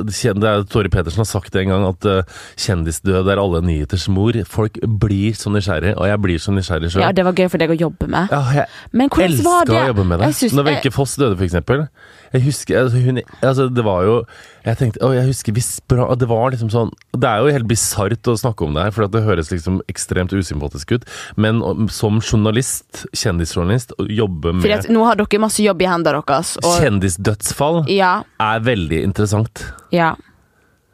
Tori Petersen har sagt det en gang, at uh, kjendisdød er alle nyheters mor. Folk blir så nysgjerrig, og jeg blir så nysgjerrig sjøl. Ja, det var gøy for deg å jobbe med. Ja, jeg Men hvordan var det? å jobbe med det. Jeg synes- Når Wenche Foss døde, for eksempel. Jeg husker altså, hun, altså, Det var jo Jeg tenkte, å, jeg husker vi spra, Det var liksom sånn Det er jo helt bisart å snakke om det her, for at det høres liksom ekstremt usympatisk ut. Men om- som journalist, kjendisjournalist, å jobbe Fordi med at nå har dere masse jobb i hendene deres. Og, kjendisdødsfall ja, er veldig interessant. ja.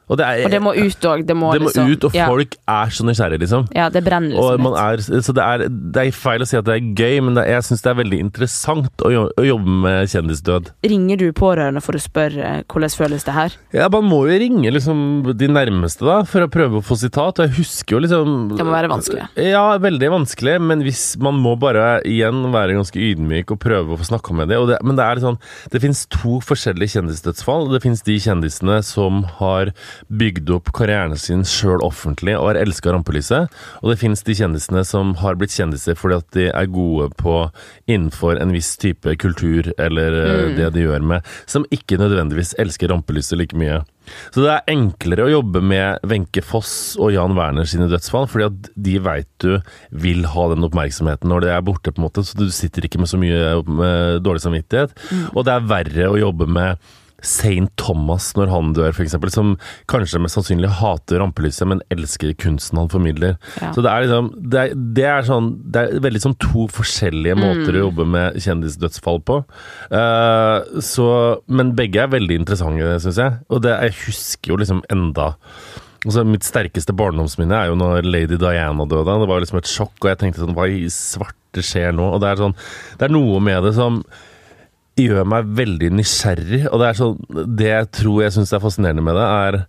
Og det, er, Og det må ut òg. Det må, det må liksom, ut, og ja. folk er så nysgjerrige, liksom. Ja, det brenner liksom man er, så det er, det er feil å si at det er gøy, men det, jeg syns det er veldig interessant å, jobbe, å jobbe med kjendisdød. Ringer du pårørende for å spørre hvordan føles det her? Ja, Man må jo ringe liksom de nærmeste da, for å prøve å få sitat. Og jeg husker jo liksom Det må være vanskelig. Ja, veldig vanskelig, men hvis man må bare igjen være ganske ydmyk og prøve å få snakka med dem. Men det er sånn Det fins to forskjellige kjendisdødsfall. Det fins de kjendisene som har bygd opp karrieren sin sjøl offentlig og har elska rampelyset. Og det fins de kjendisene som har blitt kjendiser fordi at de er gode på innenfor en viss type kultur eller mm. det de gjør med, som ikke nødvendigvis elsker rampelyset like mye. Så det er enklere å jobbe med Wenche Foss og Jan Werner sine dødsfall, fordi at de veit du vil ha den oppmerksomheten når det er borte, på en måte, så du sitter ikke med så mye med dårlig samvittighet. Og det er verre å jobbe med St. Thomas når han dør, f.eks., som kanskje mest sannsynlig hater rampelyset, men elsker kunsten han formidler. Ja. Så det er liksom Det er, det er sånn Det er veldig sånn to forskjellige måter å jobbe med kjendisdødsfall på. Uh, så Men begge er veldig interessante, syns jeg. Og det, jeg husker jo liksom enda Altså, mitt sterkeste barndomsminne er jo når Lady Diana døde. Det var liksom et sjokk, og jeg tenkte sånn Hva i svarte skjer nå? Og det er sånn Det er noe med det som gjør meg veldig nysgjerrig. Og det er sånn Det jeg tror jeg syns er fascinerende med det, er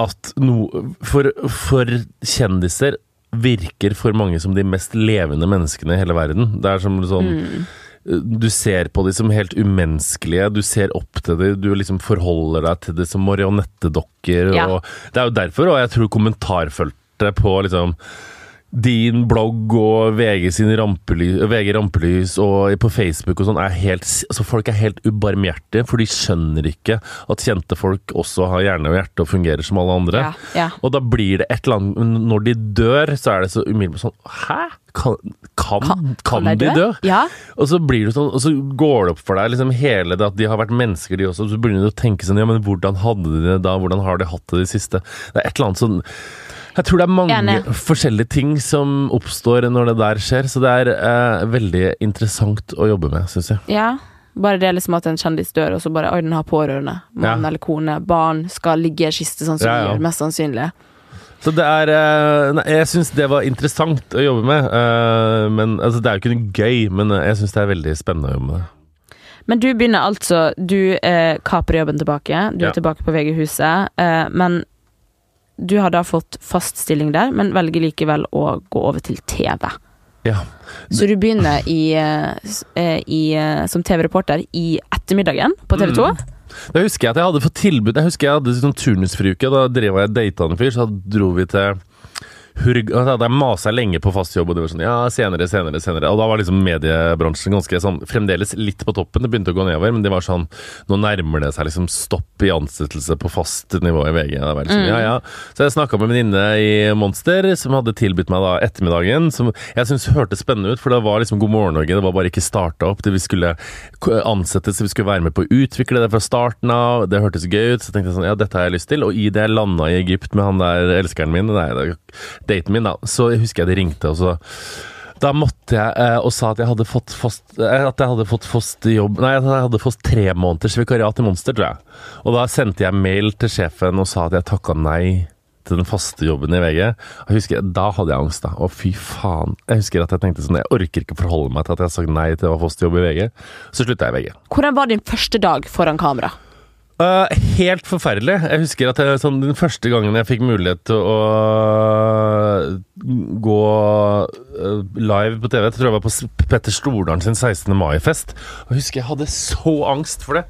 at no, for, for kjendiser virker for mange som de mest levende menneskene i hele verden. Det er som sånn Du ser på dem som helt umenneskelige, du ser opp til dem, du liksom forholder deg til dem som marionettedokker. Ja. Og det er jo derfor, og jeg tror kommentarfeltet på liksom din blogg og VG sin rampelys, VG Rampelys og på Facebook og sånn er helt altså Folk er helt ubarmhjertige, for de skjønner ikke at kjente folk også har hjerne og hjerte og fungerer som alle andre. Ja, ja. Og da blir det et eller annet Når de dør, så er det så umiddelbart sånn Hæ? Kan, kan, kan, kan de dø? Ja. Og så blir det sånn, og så går det opp for deg liksom hele det at de har vært mennesker, de også. Så begynner du å tenke sånn Ja, men hvordan hadde de det da? Hvordan har de hatt det de siste? Det er et eller annet sånn jeg tror det er mange Enig. forskjellige ting som oppstår når det der skjer, så det er eh, veldig interessant å jobbe med, syns jeg. Ja. Bare det liksom at en kjendis dør, og så bare Oi, den har pårørende. Mann Ja. eller kone. Barn skal ligge i kiste, sånn som Ja, ja. gjør. Mest sannsynlig. Så det er eh, Nei, jeg syns det var interessant å jobbe med. eh, men altså, det er jo ikke noe gøy, men jeg syns det er veldig spennende å jobbe med det. Men du begynner altså Du eh, kaper jobben tilbake. Du Ja. er tilbake på VG-huset. Eh, men du har da fått fast stilling der, men velger likevel å gå over til TV. Ja. Så du begynner i, eh, eh, i, eh, som TV-reporter i ettermiddagen på TV 2. Da husker jeg at jeg hadde fått tilbud Jeg husker jeg hadde sånn turnusfriuke. Da drev jeg data en fyr, så dro vi til Hurg... Altså, jeg masa lenge på fast jobb, og det var sånn ja, senere, senere, senere. Og da var liksom mediebransjen ganske sånn fremdeles litt på toppen. Det begynte å gå nedover, men det var sånn Nå nærmer det seg liksom stopp i ansettelse på fast nivå i VG. Det var liksom, ja, ja. Så jeg snakka med en venninne i Monster som hadde tilbudt meg da ettermiddagen, som jeg syntes hørtes spennende ut, for det var liksom God morgen Norge, det var bare ikke starta opp. Det vi skulle ansettes, vi skulle være med på å utvikle det fra starten av. Det hørtes gøy ut, så tenkte jeg sånn ja, dette har jeg lyst til. Og i det jeg landa i Egypt med han der elskeren min, nei, det- daten min, da, så husker jeg de ringte, og så da måtte jeg eh, og sa at jeg hadde fått fast, eh, at jeg hadde fått fast jobb Nei, at jeg hadde fått tre måneders vikariat i Monster, tror jeg. Og da sendte jeg mail til sjefen og sa at jeg takka nei til den faste jobben i VG. Jeg husker, Da hadde jeg angst, da. Å, fy faen. Jeg husker at jeg tenkte sånn Jeg orker ikke forholde meg til at jeg har sagt nei til å ha fast jobb i VG. Så slutta jeg i VG. Hvordan var din første dag foran kamera? Uh, helt forferdelig. Jeg husker at jeg, sånn, den første gangen jeg fikk mulighet til å gå uh, live på TV, jeg tror jeg var på Petter Stordalen sin 16. mai-fest. Jeg husker jeg hadde så angst for det.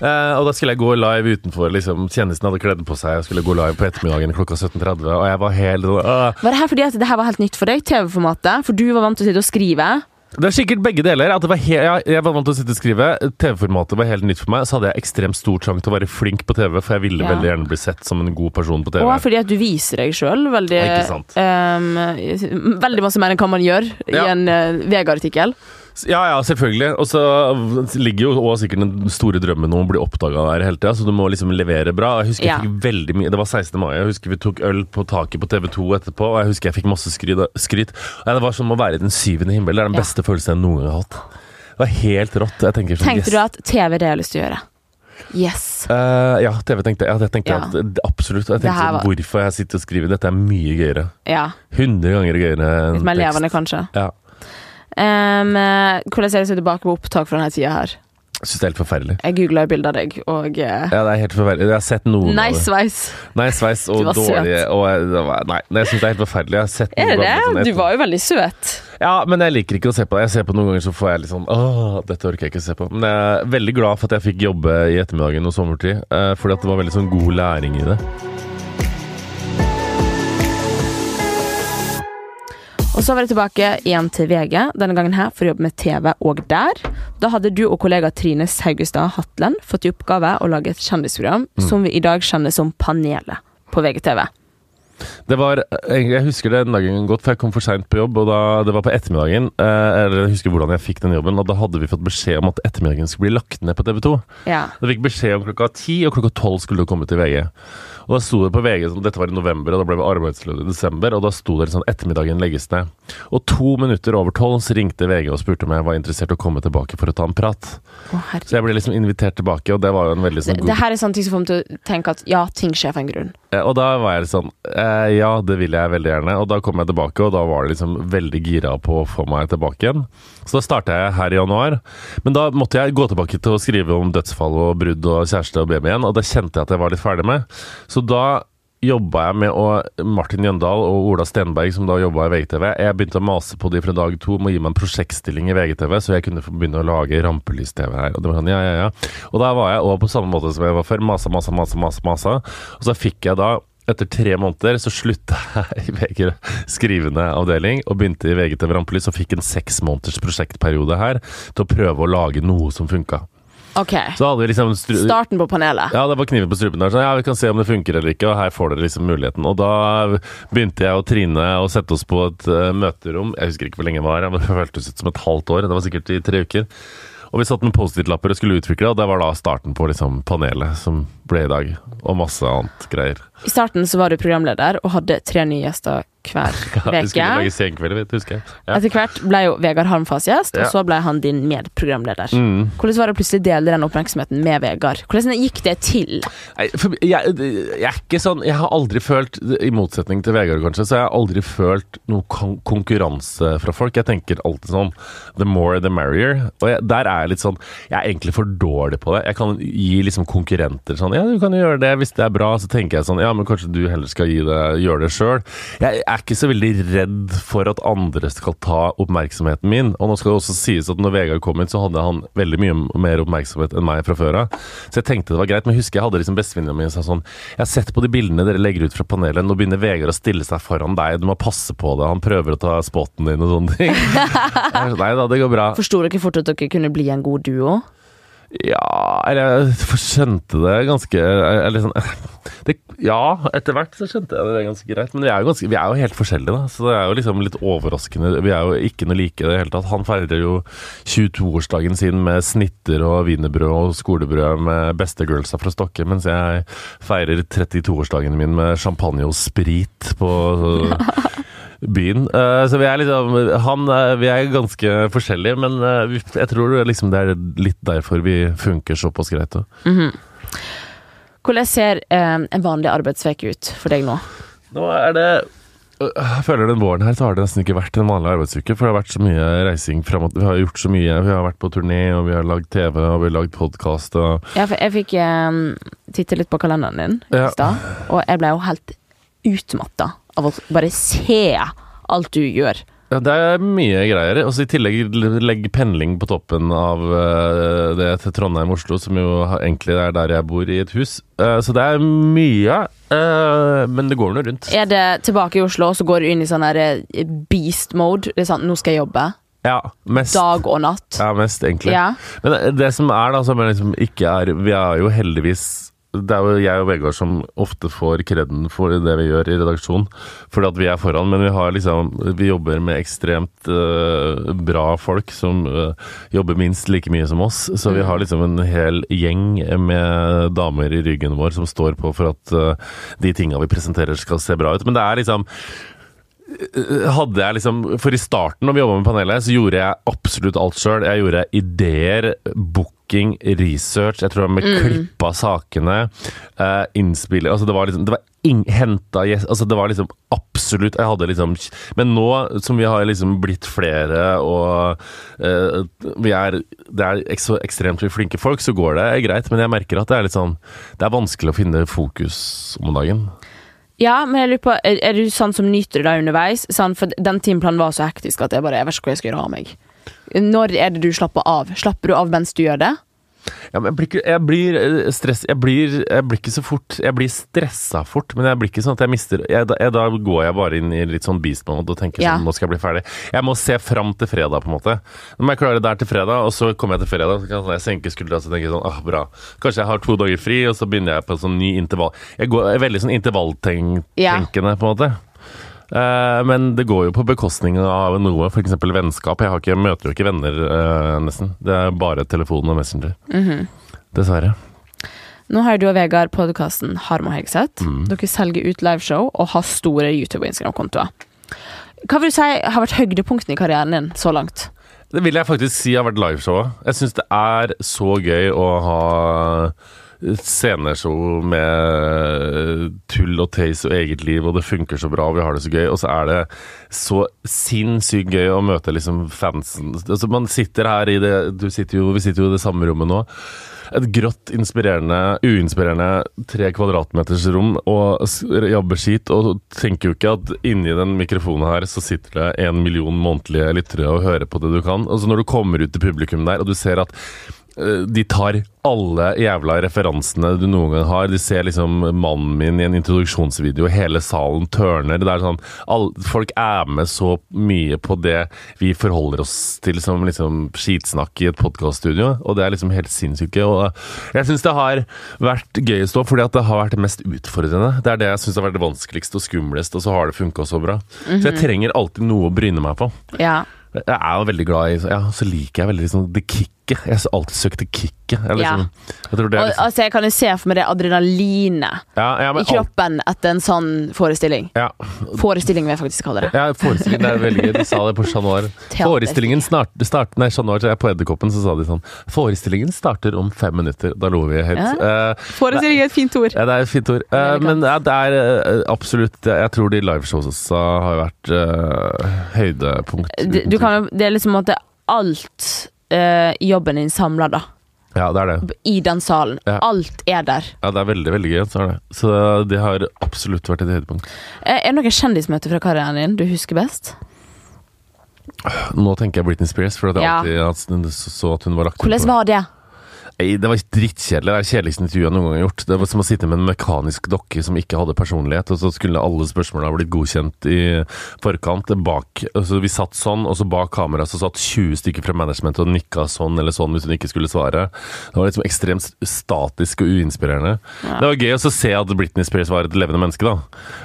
Uh, og da skulle jeg gå live utenfor. liksom Kjendisen hadde kledd på seg. og skulle gå live på ettermiddagen klokka 17.30, og jeg var helt uh, Var det her fordi at det her var helt nytt for deg, TV-formatet? For du var vant til å sitte og skrive? Det er sikkert begge deler. At det var he jeg, jeg var vant til å sitte og skrive. TV-formatet var helt nytt for meg. Så hadde jeg ekstremt stor trang til å være flink på TV, for jeg ville Ja. veldig gjerne bli sett som en god person på TV. Og fordi at du viser deg sjøl veldig Ja, ehm, Veldig masse mer enn hva man gjør i en uh, Vegard-artikkel. Ja, ja, selvfølgelig. Og så ligger jo også sikkert den store drømmen om å bli oppdaga der hele tida, så du må liksom levere bra. Jeg husker Ja. jeg fikk veldig mye Det var 16. mai. Jeg husker vi tok øl på taket på TV2 etterpå, og jeg husker jeg fikk masse skryt. skryt. Ja, det var som å være i den syvende himmel. Det er den Ja. beste følelsen jeg noen gang har hatt. Det var helt rått. Jeg tenker sånn Tenkte yes. du at TV det jeg har lyst til å gjøre? Yes. Uh, ja, TV tenkte jeg. Ja, det tenkte Ja. at- absolutt. Jeg tenkte sånn, var- Hvorfor jeg sitter og skriver dette er mye gøyere. Ja. 100 ganger gøyere Litt enn mer levende, kanskje. Ja. Um, eh, hvordan ser det seg tilbake på opptak fra denne tida her? Jeg syns det er helt forferdelig. Jeg googla bilde av deg, og uh, Ja, det er helt forferdelig. Jeg har sett noen Nei, det. sveis. Nei, sveis og Du var dårlig søt. og det Nei, jeg syns det er helt forferdelig. Jeg har sett Er noen det Sånn, det? Du var jo veldig søt. Ja, men jeg liker ikke å se på det. Jeg ser på Noen ganger så får jeg litt sånn Åh, dette orker jeg ikke å se på. Men jeg er veldig glad for at jeg fikk jobbe i ettermiddagen og sommertid. uh, fordi at det var veldig sånn god læring i det. Så var det tilbake igjen til VG, denne gangen her for å jobbe med TV og der. Da hadde du og kollega Trine Saugestad Hatlen fått i oppgave å lage et kjendisprogram som vi i dag kjenner som Panelet på VGTV. Det var, jeg jeg husker den dagen godt, for jeg kom for seint på jobb. og da, Det var på ettermiddagen. Eh, eller jeg husker hvordan jeg fikk den jobben. og Da hadde vi fått beskjed om at ettermiddagen skulle bli lagt ned på TV 2. Ja. Da fikk beskjed om klokka ti, og klokka tolv skulle det komme til VG. Og da sto det på VG som dette var i november, og da ble vi arbeidsløse i desember, og da sto det sånn ettermiddagen legges ned. Og to minutter over tolv så ringte VG og spurte om jeg var interessert i å komme tilbake for å ta en prat. Å. Så jeg ble liksom invitert tilbake, og det var jo en veldig sånn sånn det god her er sånne ting som får meg til å tenke at ja, ting skjer for en grunn. Ja, Og da var jeg sånn eh, Ja, det vil jeg veldig gjerne. Og da kom jeg tilbake, og da var det liksom veldig gira på å få meg tilbake igjen. Så da starta jeg her i januar. Men da måtte jeg gå tilbake til å skrive om dødsfall og brudd og kjæreste og baby igjen, og da kjente jeg at jeg var litt ferdig med. Så da jobba jeg med å Martin Jøndal og Ola Stenberg, som da jobba i VGTV. Jeg begynte å mase på de fra dag to om å gi meg en prosjektstilling i VGTV, så jeg kunne begynne å lage rampelys-TV her. Og det var sånn, ja, ja, ja. Og da var jeg også på samme måte som jeg var før. Masa, masa, masa, masa. masa. Og så fikk jeg da etter tre måneder så slutta jeg i VG skrivende avdeling og begynte i VGTV Rampelys og fikk en seks måneders prosjektperiode her til å prøve å lage noe som funka. Ok. Så hadde vi liksom Starten på panelet. ja, det var kniven på strupen der. Så ja, vi kan se om det funker eller ikke, og her får dere liksom muligheten. Og da begynte jeg og Trine å sette oss på et uh, møterom. Jeg husker ikke hvor lenge det var, men det føltes ut som et halvt år. Det var sikkert i tre uker. Og vi satt med Post-It-lapper og skulle utvikle, og det var da starten på liksom panelet som ble i dag. Og masse annet greier. I starten så var du programleder og hadde tre nye gjester hver Ja, vi skulle lage uke. senkvelder, du, husker jeg. Ja. Etter hvert ble jo Vegard Harmfas gjest, Ja. og så ble han din medprogramleder. Mm. Hvordan var det å plutselig dele den oppmerksomheten med Vegard? Hvordan gikk det til? For jeg, jeg er ikke sånn Jeg har aldri følt, i motsetning til Vegard kanskje, så jeg har aldri følt noe kon konkurranse fra folk. Jeg tenker alltid sånn The more the merrier. Og jeg, der er jeg litt sånn Jeg er egentlig for dårlig på det. Jeg kan gi liksom konkurrenter sånn Ja, du kan jo gjøre det hvis det er bra. Så tenker jeg sånn Ja, men kanskje du heller skal det, gjøre det sjøl. Jeg er ikke så veldig redd for at andre skal ta oppmerksomheten min. Og nå skal det også sies at når Vegard kom hit, så hadde han veldig mye mer oppmerksomhet enn meg fra før av. Så jeg tenkte det var greit. Men jeg husker jeg hadde liksom bestevenninna mi sa sånn Jeg har sett på de bildene dere legger ut fra panelet, nå begynner Vegard å stille seg foran deg, du må passe på det, han prøver å ta spotten din og sånne ting. Sånn, Nei da, det går bra. Forsto dere fort at dere kunne bli en god duo? Ja Eller jeg skjønte det ganske Eller sånn det, Ja, etter hvert så skjønte jeg det ganske greit. Men vi er jo, ganske, vi er jo helt forskjellige, da. Så det er jo liksom litt overraskende. Vi er jo ikke noe like i det hele tatt. Han feirer jo 22-årsdagen sin med snitter og wienerbrød og skolebrød med bestegirlsa fra Stokke, mens jeg feirer 32-årsdagen min med champagne og sprit på byen. Eh, så vi er liksom Han eh, Vi er ganske forskjellige, men eh, jeg tror liksom det er litt derfor vi funker såpass greit. da. Hvordan ser en vanlig arbeidsveke ut for deg nå? Nå er det øh, Jeg føler den våren her så har det nesten ikke vært en vanlig arbeidsuke, for det har vært så mye reising fram og Vi har gjort så mye. Vi har vært på turné, og vi har lagd TV, og vi har lagd podkast og Ja, for jeg fikk um, titte litt på kalenderen din i Ja. stad, og jeg ble jo helt utmatta av å bare se alt du gjør. Ja, det er mye greier. Og så I tillegg legg pendling på toppen av øh, det til Trondheim-Oslo, som jo egentlig er der jeg bor, i et hus. Eh, så det er mye, øh, men det går nå rundt. Er det tilbake i Oslo, og så går du inn i sånn eh, beast mode? Det er sånn, nå skal jeg jobbe. Ja, mest. Dag og natt. Ja, mest, egentlig. Ja. Men det, det som er, da, som er liksom ikke er Vi er jo heldigvis det er jo jeg og Vegard som ofte får kreden for det vi gjør i redaksjon, fordi at vi er foran. Men vi liksom Vi jobber med ekstremt uh, bra folk som uh, jobber minst like mye som oss. Så vi har liksom en hel gjeng med damer i ryggen vår som står på for at uh, de tinga vi presenterer skal se bra ut. Men det er liksom hadde jeg liksom For i starten, når vi jobba med panelet, så gjorde jeg absolutt alt sjøl. Jeg gjorde ideer, booking, research. Jeg tror jeg med klippa sakene, uh, innspilling Altså, det var liksom Det var henta gjest Altså, det var liksom absolutt Jeg hadde liksom Men nå som vi har liksom blitt flere, og uh, vi er Det er ekstremt mye flinke folk, så går det greit. Men jeg merker at det er litt sånn Det er vanskelig å finne fokus om dagen. Ja, men jeg lurer på, er, er du sånn som nyter det underveis? Sånn, for den timeplanen var så hektisk at jeg bare, jeg vet ikke hva jeg skal gjøre av meg. Når er det du slapper av? Slapper du av mens du gjør det? Ja, men jeg blir, ikke, jeg blir eh, stress jeg blir, jeg blir ikke så fort Jeg blir stressa fort, men jeg blir ikke sånn at jeg mister da, går jeg bare inn i litt sånn beast mode og tenker Ja. sånn Nå skal jeg bli ferdig. Jeg må se fram til fredag, på en måte. Nå må jeg klare det der til fredag, og så kommer jeg til fredag, så kan jeg senke skuldra og tenke sånn ah, bra. Kanskje jeg har to dager fri, og så begynner jeg på en sånn ny intervall. Jeg går, veldig sånn intervalltenkende, Ja. på en måte. Eh, men det går jo på bekostning av noe, f.eks. vennskap. Jeg har ikke, møter jo ikke venner, eh, nesten. Det er bare telefon og Messenger. Dessverre. Nå har du og Vegard podkasten Harm og Hegseth. Dere selger ut liveshow og har store YouTube- og Instagram-kontoer. Hva vil du si har vært høydepunktene i karrieren din så langt? Det vil jeg faktisk si har vært liveshowet. Jeg syns det er så gøy å ha sceneshow med tull og tøys og eget liv, og det funker så bra, og vi har det så gøy. Og så er det så sinnssykt gøy å møte liksom fansen. Altså, man sitter her i det sitter jo, Vi sitter jo i det samme rommet nå. Et grått, inspirerende, uinspirerende tre kvadratmeters rom og jabber skit, og tenker jo ikke at inni den mikrofonen her så sitter det en million månedlige lyttere og hører på det du kan. Altså Når du kommer ut til publikum der, og du ser at de tar alle jævla referansene du noen gang har. De ser liksom mannen min i en introduksjonsvideo, hele salen tørner. Det er sånn, all, folk er med så mye på det vi forholder oss til som liksom skitsnakk i et podkaststudio, og det er liksom helt sinnssykt. Og jeg syns det har vært gøyest òg, fordi at det har vært det mest utfordrende. Det er det jeg syns har vært vanskeligst og skumlest, og så har det funka så bra. Så jeg trenger alltid noe å bryne meg på. Ja. Jeg er jo veldig glad i Ja, så liker jeg veldig liksom det kicket. Jeg har alltid søkt det kicket. Jeg, liksom, jeg tror det er Og, liksom, altså, jeg kan jo se for meg det adrenalinet ja, ja, i kroppen etter en sånn forestilling. Ja, Forestilling vil jeg faktisk kalle det. ja forestilling, det er veldig gøy. De sa det på Chat Noir. Forestillingen snart, start, Nei, Chat Noir, på Edderkoppen så sa de sånn Forestillingen starter om fem minutter. Da lo vi. Ja. Eh, Forestilling er et fint ord. ja, det er et fint ord. Uh, men ja, det er eh, absolutt Jeg tror de liveshowsa har vært uh, høydepunkt. Det, du kan, det er liksom at alt uh, jobben din samla, da. Ja, det er det. I den salen. Ja. Alt er der. Ja, det er veldig, veldig gøy. Så, det. så det har absolutt vært et høydepunkt. Eh, Er det noen kjendismøter fra karrieren din du husker best? Nå tenker jeg Britney Spears, for jeg Ja. alltid så at hun var lagt Hvordan var det? Nei, Det var drittkjedelig. Det er det kjedeligste intervjuet jeg noen gang har gjort. Det var som å sitte med en mekanisk dokke som ikke hadde personlighet, og så skulle alle spørsmålene ha blitt godkjent i forkant. Bak, altså Vi satt sånn, og så bak kamera så satt 20 stykker fra management og nikka sånn eller sånn hvis hun ikke skulle svare. Det var liksom ekstremt statisk og uinspirerende. Det var gøy å se at Britney Spears var et levende menneske, da.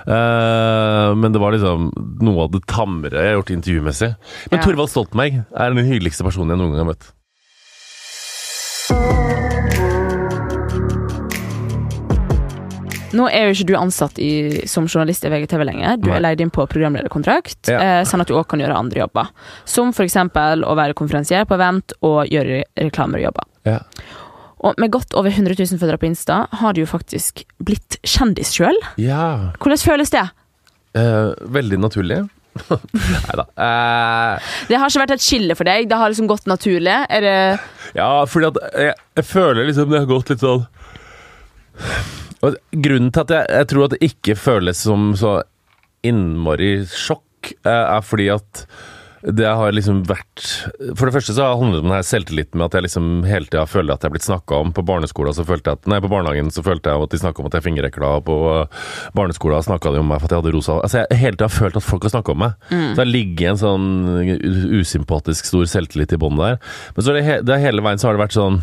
Uh, men det var liksom noe av det tamre jeg har gjort intervjumessig. Men Ja. Thorvald Stoltenberg er den hyggeligste personen jeg noen gang har møtt. Nå er jo ikke du ansatt i, som journalist i VGTV lenger. Du er leid inn på programlederkontrakt, Ja. eh, sånn at du òg kan gjøre andre jobber. Som f.eks. å være konferansier på event og gjøre reklamejobber. Ja. Og med godt over 100 000 følgere på Insta har du jo faktisk blitt kjendis sjøl. ja. Hvordan føles det? Eh, veldig naturlig. Nei da. Uh, Det har ikke vært et skille for deg? Det har liksom gått naturlig? Er det ja, fordi at jeg, jeg føler liksom det har gått litt sånn og Grunnen til at jeg, jeg tror at det ikke føles som så innmari sjokk, uh, er fordi at det har liksom vært For det første så handler det om denne selvtilliten med at jeg liksom hele tida føler at jeg er blitt snakka om. På barneskolen så følte jeg at Nei, på barnehagen så følte jeg at de snakka om at jeg fingerrekla. På barneskolen snakka de om meg for at jeg hadde rosa Altså jeg har hele tida følt at folk har snakka om meg. Så det ligger en sånn usympatisk stor selvtillit i bånn der. Men så er det, det hele veien så har det vært sånn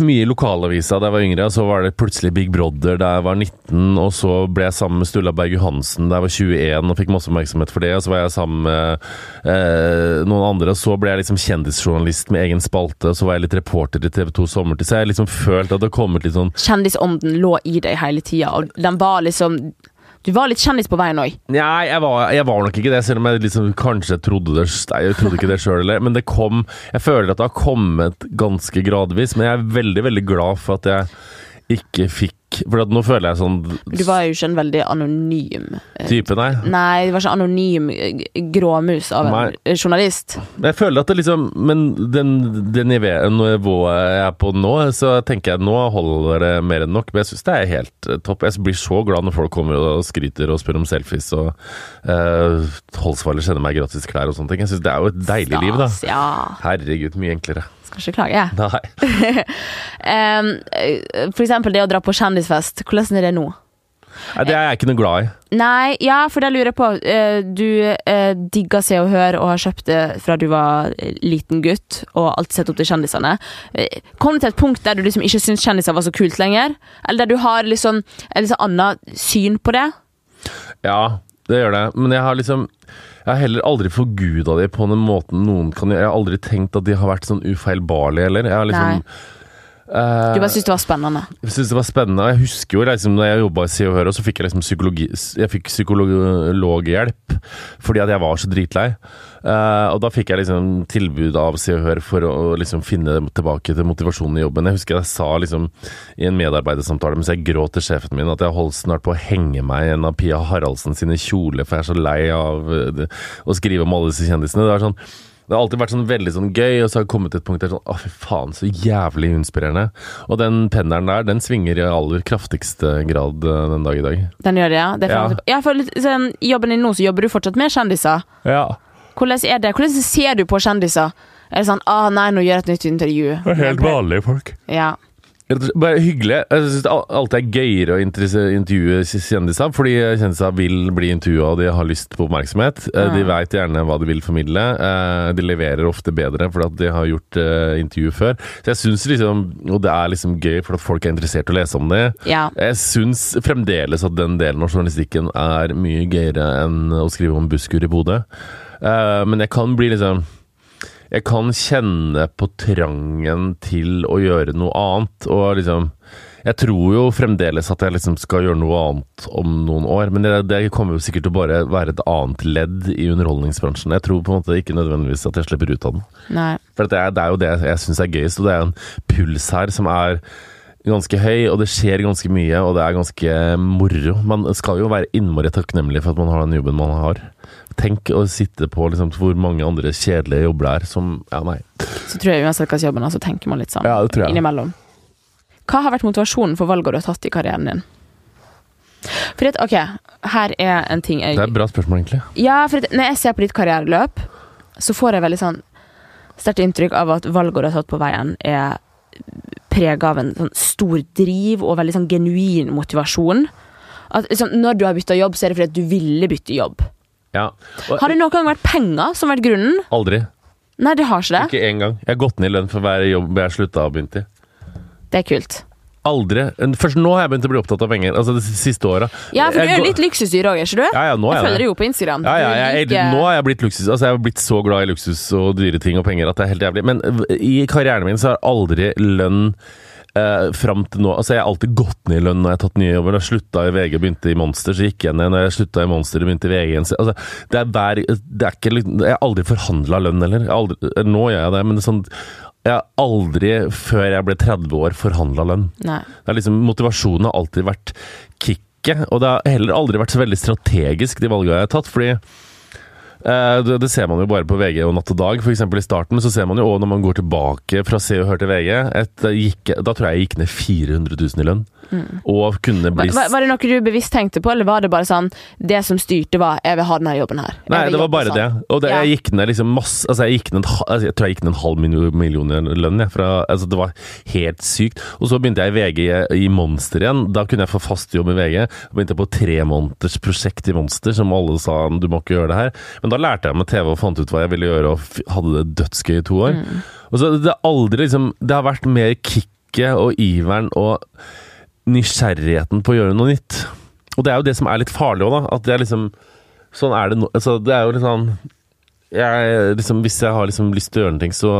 mye i lokalavisa da jeg var yngre. Så var det plutselig Big Brother da jeg var 19, og så ble jeg sammen med Stulla Berg Johansen da jeg var 21 og fikk masse oppmerksomhet for det. Og så var jeg sammen med eh, noen andre, og så ble jeg liksom kjendisjournalist med egen spalte. Og så var jeg litt reporter til TV 2 Sommertid. Så jeg liksom følt at det har kommet litt sånn Kjendisånden lå i deg hele tida, og den var liksom Du var litt kjendis på veien òg. Nei, jeg var, jeg var nok ikke det, selv om jeg liksom kanskje trodde det Nei, jeg trodde ikke det sjøl heller. Men det kom Jeg føler at det har kommet ganske gradvis. Men jeg er veldig, veldig glad for at jeg ikke fikk For at nå føler jeg sånn Du var jo ikke en veldig anonym eh, type, nei. Nei, du var ikke anonym eh, gråmus av en Nei. en journalist. Jeg føler at det liksom Men den, det nivået jeg er på nå, så tenker jeg nå holder det mer enn nok. Men jeg syns det er helt eh, topp. Jeg blir så glad når folk kommer og skryter og spør om selfies og uh, Holsvaller sender meg gratis klær og sånne ting. Jeg syns det er jo et deilig liv, da. Ja. Herregud, mye enklere. Skal ikke klage. Nei. Em, eh, for eksempel det å dra på kjendisfest. Hvordan er det nå? Nei, det er jeg ikke noe glad i. Nei, ja, for det lurer jeg på. Eh, Du digga digger Se og Hør og har kjøpt det fra du var eh, liten gutt og alltid sett opp til kjendisene. Eh, Kom du til et punkt der du liksom ikke syns kjendiser var så kult lenger? Eller der du har liksom et liksom annet syn på det? Ja, det gjør det. Men jeg har liksom Jeg har heller aldri forguda de på den måten noen kan gjøre. Jeg har aldri tenkt at de har vært sånn ufeilbarlige heller. Jeg har liksom eh, Du bare syntes det var spennende. Jeg synes det var spennende. og Jeg husker jo liksom, når jeg jobba i Se og Hør, så fikk jeg liksom psykologi Jeg fikk psykologhjelp fordi at jeg var så dritlei. Uh, og da fikk jeg liksom tilbud av Se og Hør for å liksom finne tilbake til motivasjonen i jobben. Jeg husker jeg sa liksom i en medarbeidersamtale mens jeg gråt til sjefen min at jeg holdt snart på å henge meg i en av Pia Haraldsen sine kjoler, for jeg er så lei av eh, å skrive om alle disse kjendisene. Det var sånn det har alltid vært sånn veldig sånn gøy, og så har jeg kommet til et punkt der sånn Å, fy faen, så jævlig inspirerende. Og den pendelen der, den svinger i aller kraftigste grad eh, den dag i dag. Den gjør det, ja? Det Ja. Jeg føler, litt sånn, jobben din nå så jobber du fortsatt med kjendiser. Ja. Hvordan er det? Hvordan ser du på kjendiser? Er det sånn ah, 'nei, nå gjør jeg et nytt intervju'? Det er helt vanlige folk. Ja. Bare hyggelig. Jeg syns alltid er gøyere å intervjue kjendiser, fordi kjendiser vil bli intervjua, og de har lyst på oppmerksomhet. Ja. De veit gjerne hva de vil formidle. Eh, De leverer ofte bedre fordi at de har gjort eh, intervju før. Så jeg syns liksom Og det er liksom gøy fordi at folk er interessert i å lese om det. ja. Jeg syns fremdeles at den delen av journalistikken er mye gøyere enn å skrive om busskur i Bodø. Eh, men jeg kan bli liksom Jeg kan kjenne på trangen til å gjøre noe annet, og liksom Jeg tror jo fremdeles at jeg liksom skal gjøre noe annet om noen år, men det, det kommer jo sikkert til å bare være et annet ledd i underholdningsbransjen. Jeg tror på en måte ikke nødvendigvis at jeg slipper ut av den. Nei. For det, er, det er jo det jeg syns er gøyest, og det er en puls her som er ganske høy, og det skjer ganske mye, og det er ganske moro. Man skal jo være innmari takknemlig for at man har den jobben man har. Tenk å sitte på liksom, hvor mange andre kjedelige jobber det er som Ja, nei. Så tror jeg uansett hva jobben er, så tenker man litt sånn Ja, det tror innimellom. Hva har vært motivasjonen for valget du har tatt i karrieren din? For at, ok, her er en ting jeg Det er et bra spørsmål, egentlig. Ja, for at når jeg ser på ditt karriereløp, så får jeg veldig sånn sterkt inntrykk av at valget du har tatt på veien, er prega av en sånn stor driv og veldig sånn genuin motivasjon. At liksom, Når du har bytta jobb, så er det fordi at du ville bytte jobb. Ja. Og, Har det noen gang vært penger som har vært grunnen? Aldri. Nei, det har ikke det. Ikke engang. Jeg har gått ned i lønn for hver jobb jeg slutta og begynt i. Det er kult. Aldri. Først nå har jeg begynt å bli opptatt av penger. Altså de siste åra. Ja, for du er litt luksusdyr òg, er ikke du? Ja, ja, nå er jeg følger deg jo på Instagram. Ja, ja, jeg, jeg, nå har jeg blitt luksus Altså jeg har blitt så glad i luksus og dyre ting og penger at det er helt jævlig. Men i karrieren min så har aldri lønn eh, fram til nå Altså Jeg har alltid gått ned i lønn når jeg har tatt nye jobber. Da jeg slutta i VG og begynte i Monster, så gikk jeg ned. Når jeg slutta i Monster og begynte i VG så- altså, det er hver, det er ikke, Jeg har aldri forhandla lønn heller. Aldri, nå gjør jeg det, men det er sånn jeg har aldri før jeg ble 30 år forhandla lønn. Nei. Det er liksom, motivasjonen har alltid vært kicket. Og det har heller aldri vært så veldig strategisk, de valgene jeg har tatt. fordi eh, det, det ser man jo bare på VG og Natt og Dag, f.eks. i starten. Så ser man jo òg når man går tilbake fra Se og Hør til VG et, eh, gikk, Da tror jeg jeg gikk ned 400 000 i lønn. Og kunne bli Var, var det noe du bevisst tenkte på, eller var det bare sånn Det som styrte, var 'jeg vil ha denne jobben her'? Jeg Nei, det var bare sånn. det. Og det, Ja. jeg gikk ned liksom masse Altså, jeg ned altså, jeg tror jeg gikk ned en halv million, i lønn, altså, det var helt sykt. Og så begynte jeg i VG i, i Monster igjen. Da kunne jeg få fast jobb i VG. Begynte på tre måneders prosjekt i Monster, som alle sa du må ikke gjøre det her. Men da lærte jeg med TV og fant ut hva jeg ville gjøre, og hadde det dødsgøy i to år. Og så det aldri liksom Det har vært mer kicket og iveren og nysgjerrigheten på å gjøre noe nytt. Og det er jo det som er litt farlig òg, da. At det er liksom Sånn er det nå. Altså, det er jo litt sånn jeg, liksom, Hvis jeg har liksom lyst til å gjøre noe, så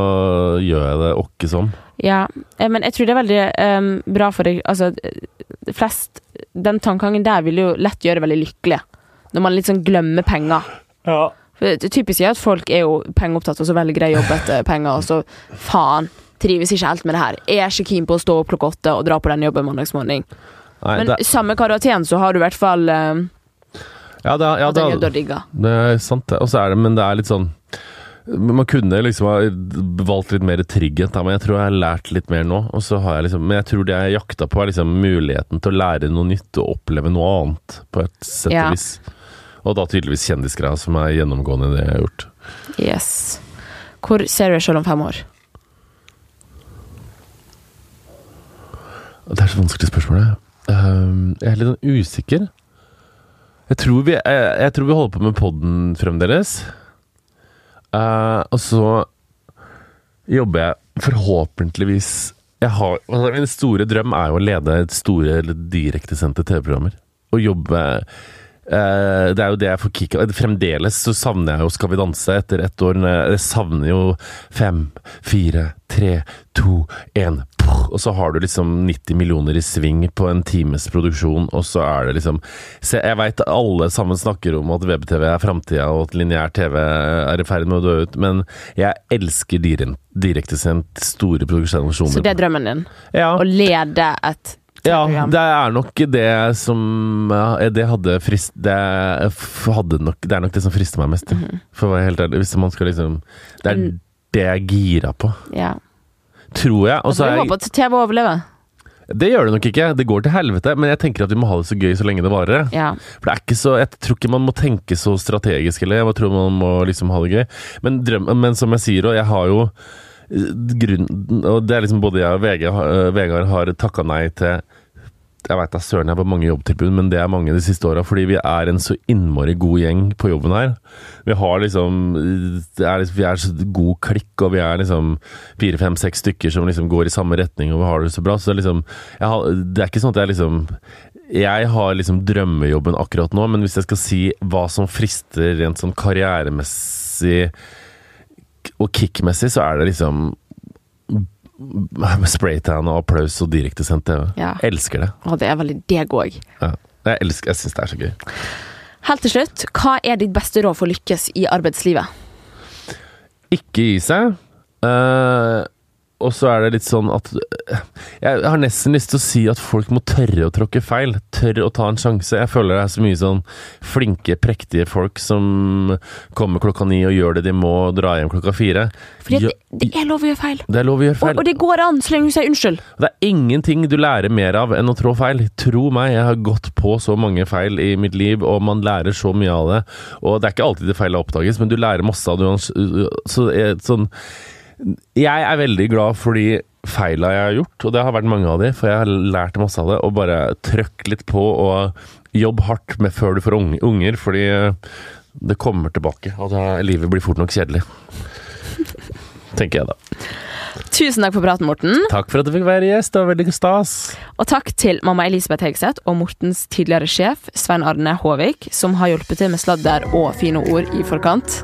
gjør jeg det åkke sånn. Ja, eh, men jeg tror det er veldig um, bra for deg Altså, flest Den tankegangen der vil jo lett gjøre veldig lykkelig. Når man sånn glemmer penger. Ja. For det typisk er at folk er jo pengeopptatt og så velger de jobb etter penger, og så faen, trives ikke helt med det her. Jeg er ikke keen på å stå opp klokka åtte og dra på den jobben mandagsmorgen. Men det, samme hva du har tjent, så har du i hvert fall uh, ja, det, ja, det, det er sant, det. Og så er det Men det er litt sånn man kunne liksom ha valgt litt mer trygghet, da, men jeg tror jeg har lært litt mer nå. Og så har jeg liksom, men jeg tror det jeg jakta på, er liksom muligheten til å lære noe nytt og oppleve noe annet, på et sett Ja. og vis. Og da tydeligvis kjendisgreia, som er gjennomgående det jeg har gjort. Yes. Hvor ser du deg selv om fem år? Det er så vanskelig spørsmål. Ehm, jeg er litt sånn usikker. Jeg tror vi, jeg, jeg tror vi holder på med podden fremdeles. Uh, og så jobber jeg forhåpentligvis jeg har, altså Min store drøm er jo å lede et store eller direktesendte TV-programmer. Og jobbe eh, Det er jo det jeg får kick av. Fremdeles så savner jeg jo Skal vi danse etter ett år. Jeg savner jo fem, fire, tre, to, én Og så har du liksom 90 millioner i sving på en times produksjon, og så er det liksom se, Jeg veit alle sammen snakker om at web-TV er framtida, og at lineær TV er i ferd med å dø ut, men jeg elsker dire- direktesendt store produksjoner. Så det er drømmen din? ja. Å lede et Ja, det er nok det som Det hadde frist Det, hadde nok, det er nok det som frister meg mest. Mhm. For å være helt ærlig. Hvis man skal liksom Det er det jeg er gira på. Ja. Tror jeg. Og så er håper jeg at TV overlever. Det gjør det nok ikke. Det går til helvete. Men jeg tenker at vi må ha det så gøy så lenge det varer. Ja. For det er ikke så Jeg tror ikke man må tenke så strategisk eller Jeg tror man må liksom ha det gøy. Men, drøm, men som jeg sier, og jeg har jo eh, grunn Og det er liksom både jeg og VG, eh, Vegard har takka nei til jeg veit da søren jeg har mange jobbtilbud, men det er mange de siste åra. Fordi vi er en så innmari god gjeng på jobben her. Vi har liksom, er liksom Vi er så god klikk, og vi er liksom fire, fem, seks stykker som liksom går i samme retning, og vi har det så bra. Så det er liksom har, Det er ikke sånn at jeg liksom Jeg har liksom drømmejobben akkurat nå, men hvis jeg skal si hva som frister rent sånn karrieremessig og kickmessig, så er det liksom Spraytan og applaus og direktesendt TV. Ja. Elsker det. Og det er veldig deg òg. Ja. Jeg elsker, jeg syns det er så gøy. Helt til slutt, hva er ditt beste råd for å lykkes i arbeidslivet? Ikke gi seg. Eh, og så er det litt sånn at eh, Jeg har nesten lyst til å si at folk må tørre å tråkke feil. Tørre å ta en sjanse. Jeg føler det er så mye sånn flinke, prektige folk som kommer klokka ni og gjør det de må, og drar hjem klokka fire. Fordi det, det er lov å gjøre feil. det er lov å gjøre feil. og det går an, så lenge du sier unnskyld. Det er ingenting du lærer mer av enn å trå feil. Tro meg, jeg har gått på så mange feil i mitt liv, og man lærer så mye av det. Og det er ikke alltid det feil oppdages, men du lærer masse av det. Så, sånn Jeg er veldig glad for de feila jeg har gjort, og det har vært mange av de, for jeg har lært masse av det. Og bare trøkk litt på, og jobb hardt med før du får unger, fordi det kommer tilbake. Og da, livet blir fort nok kjedelig. Tenker jeg da. Tusen takk for praten, Morten. Takk for at du fikk være gjest, det var veldig stas. Og takk til mamma Elisabeth Hegseth og Mortens tidligere sjef Svein Arne Håvik, som har hjulpet til med sladder og fine ord i forkant.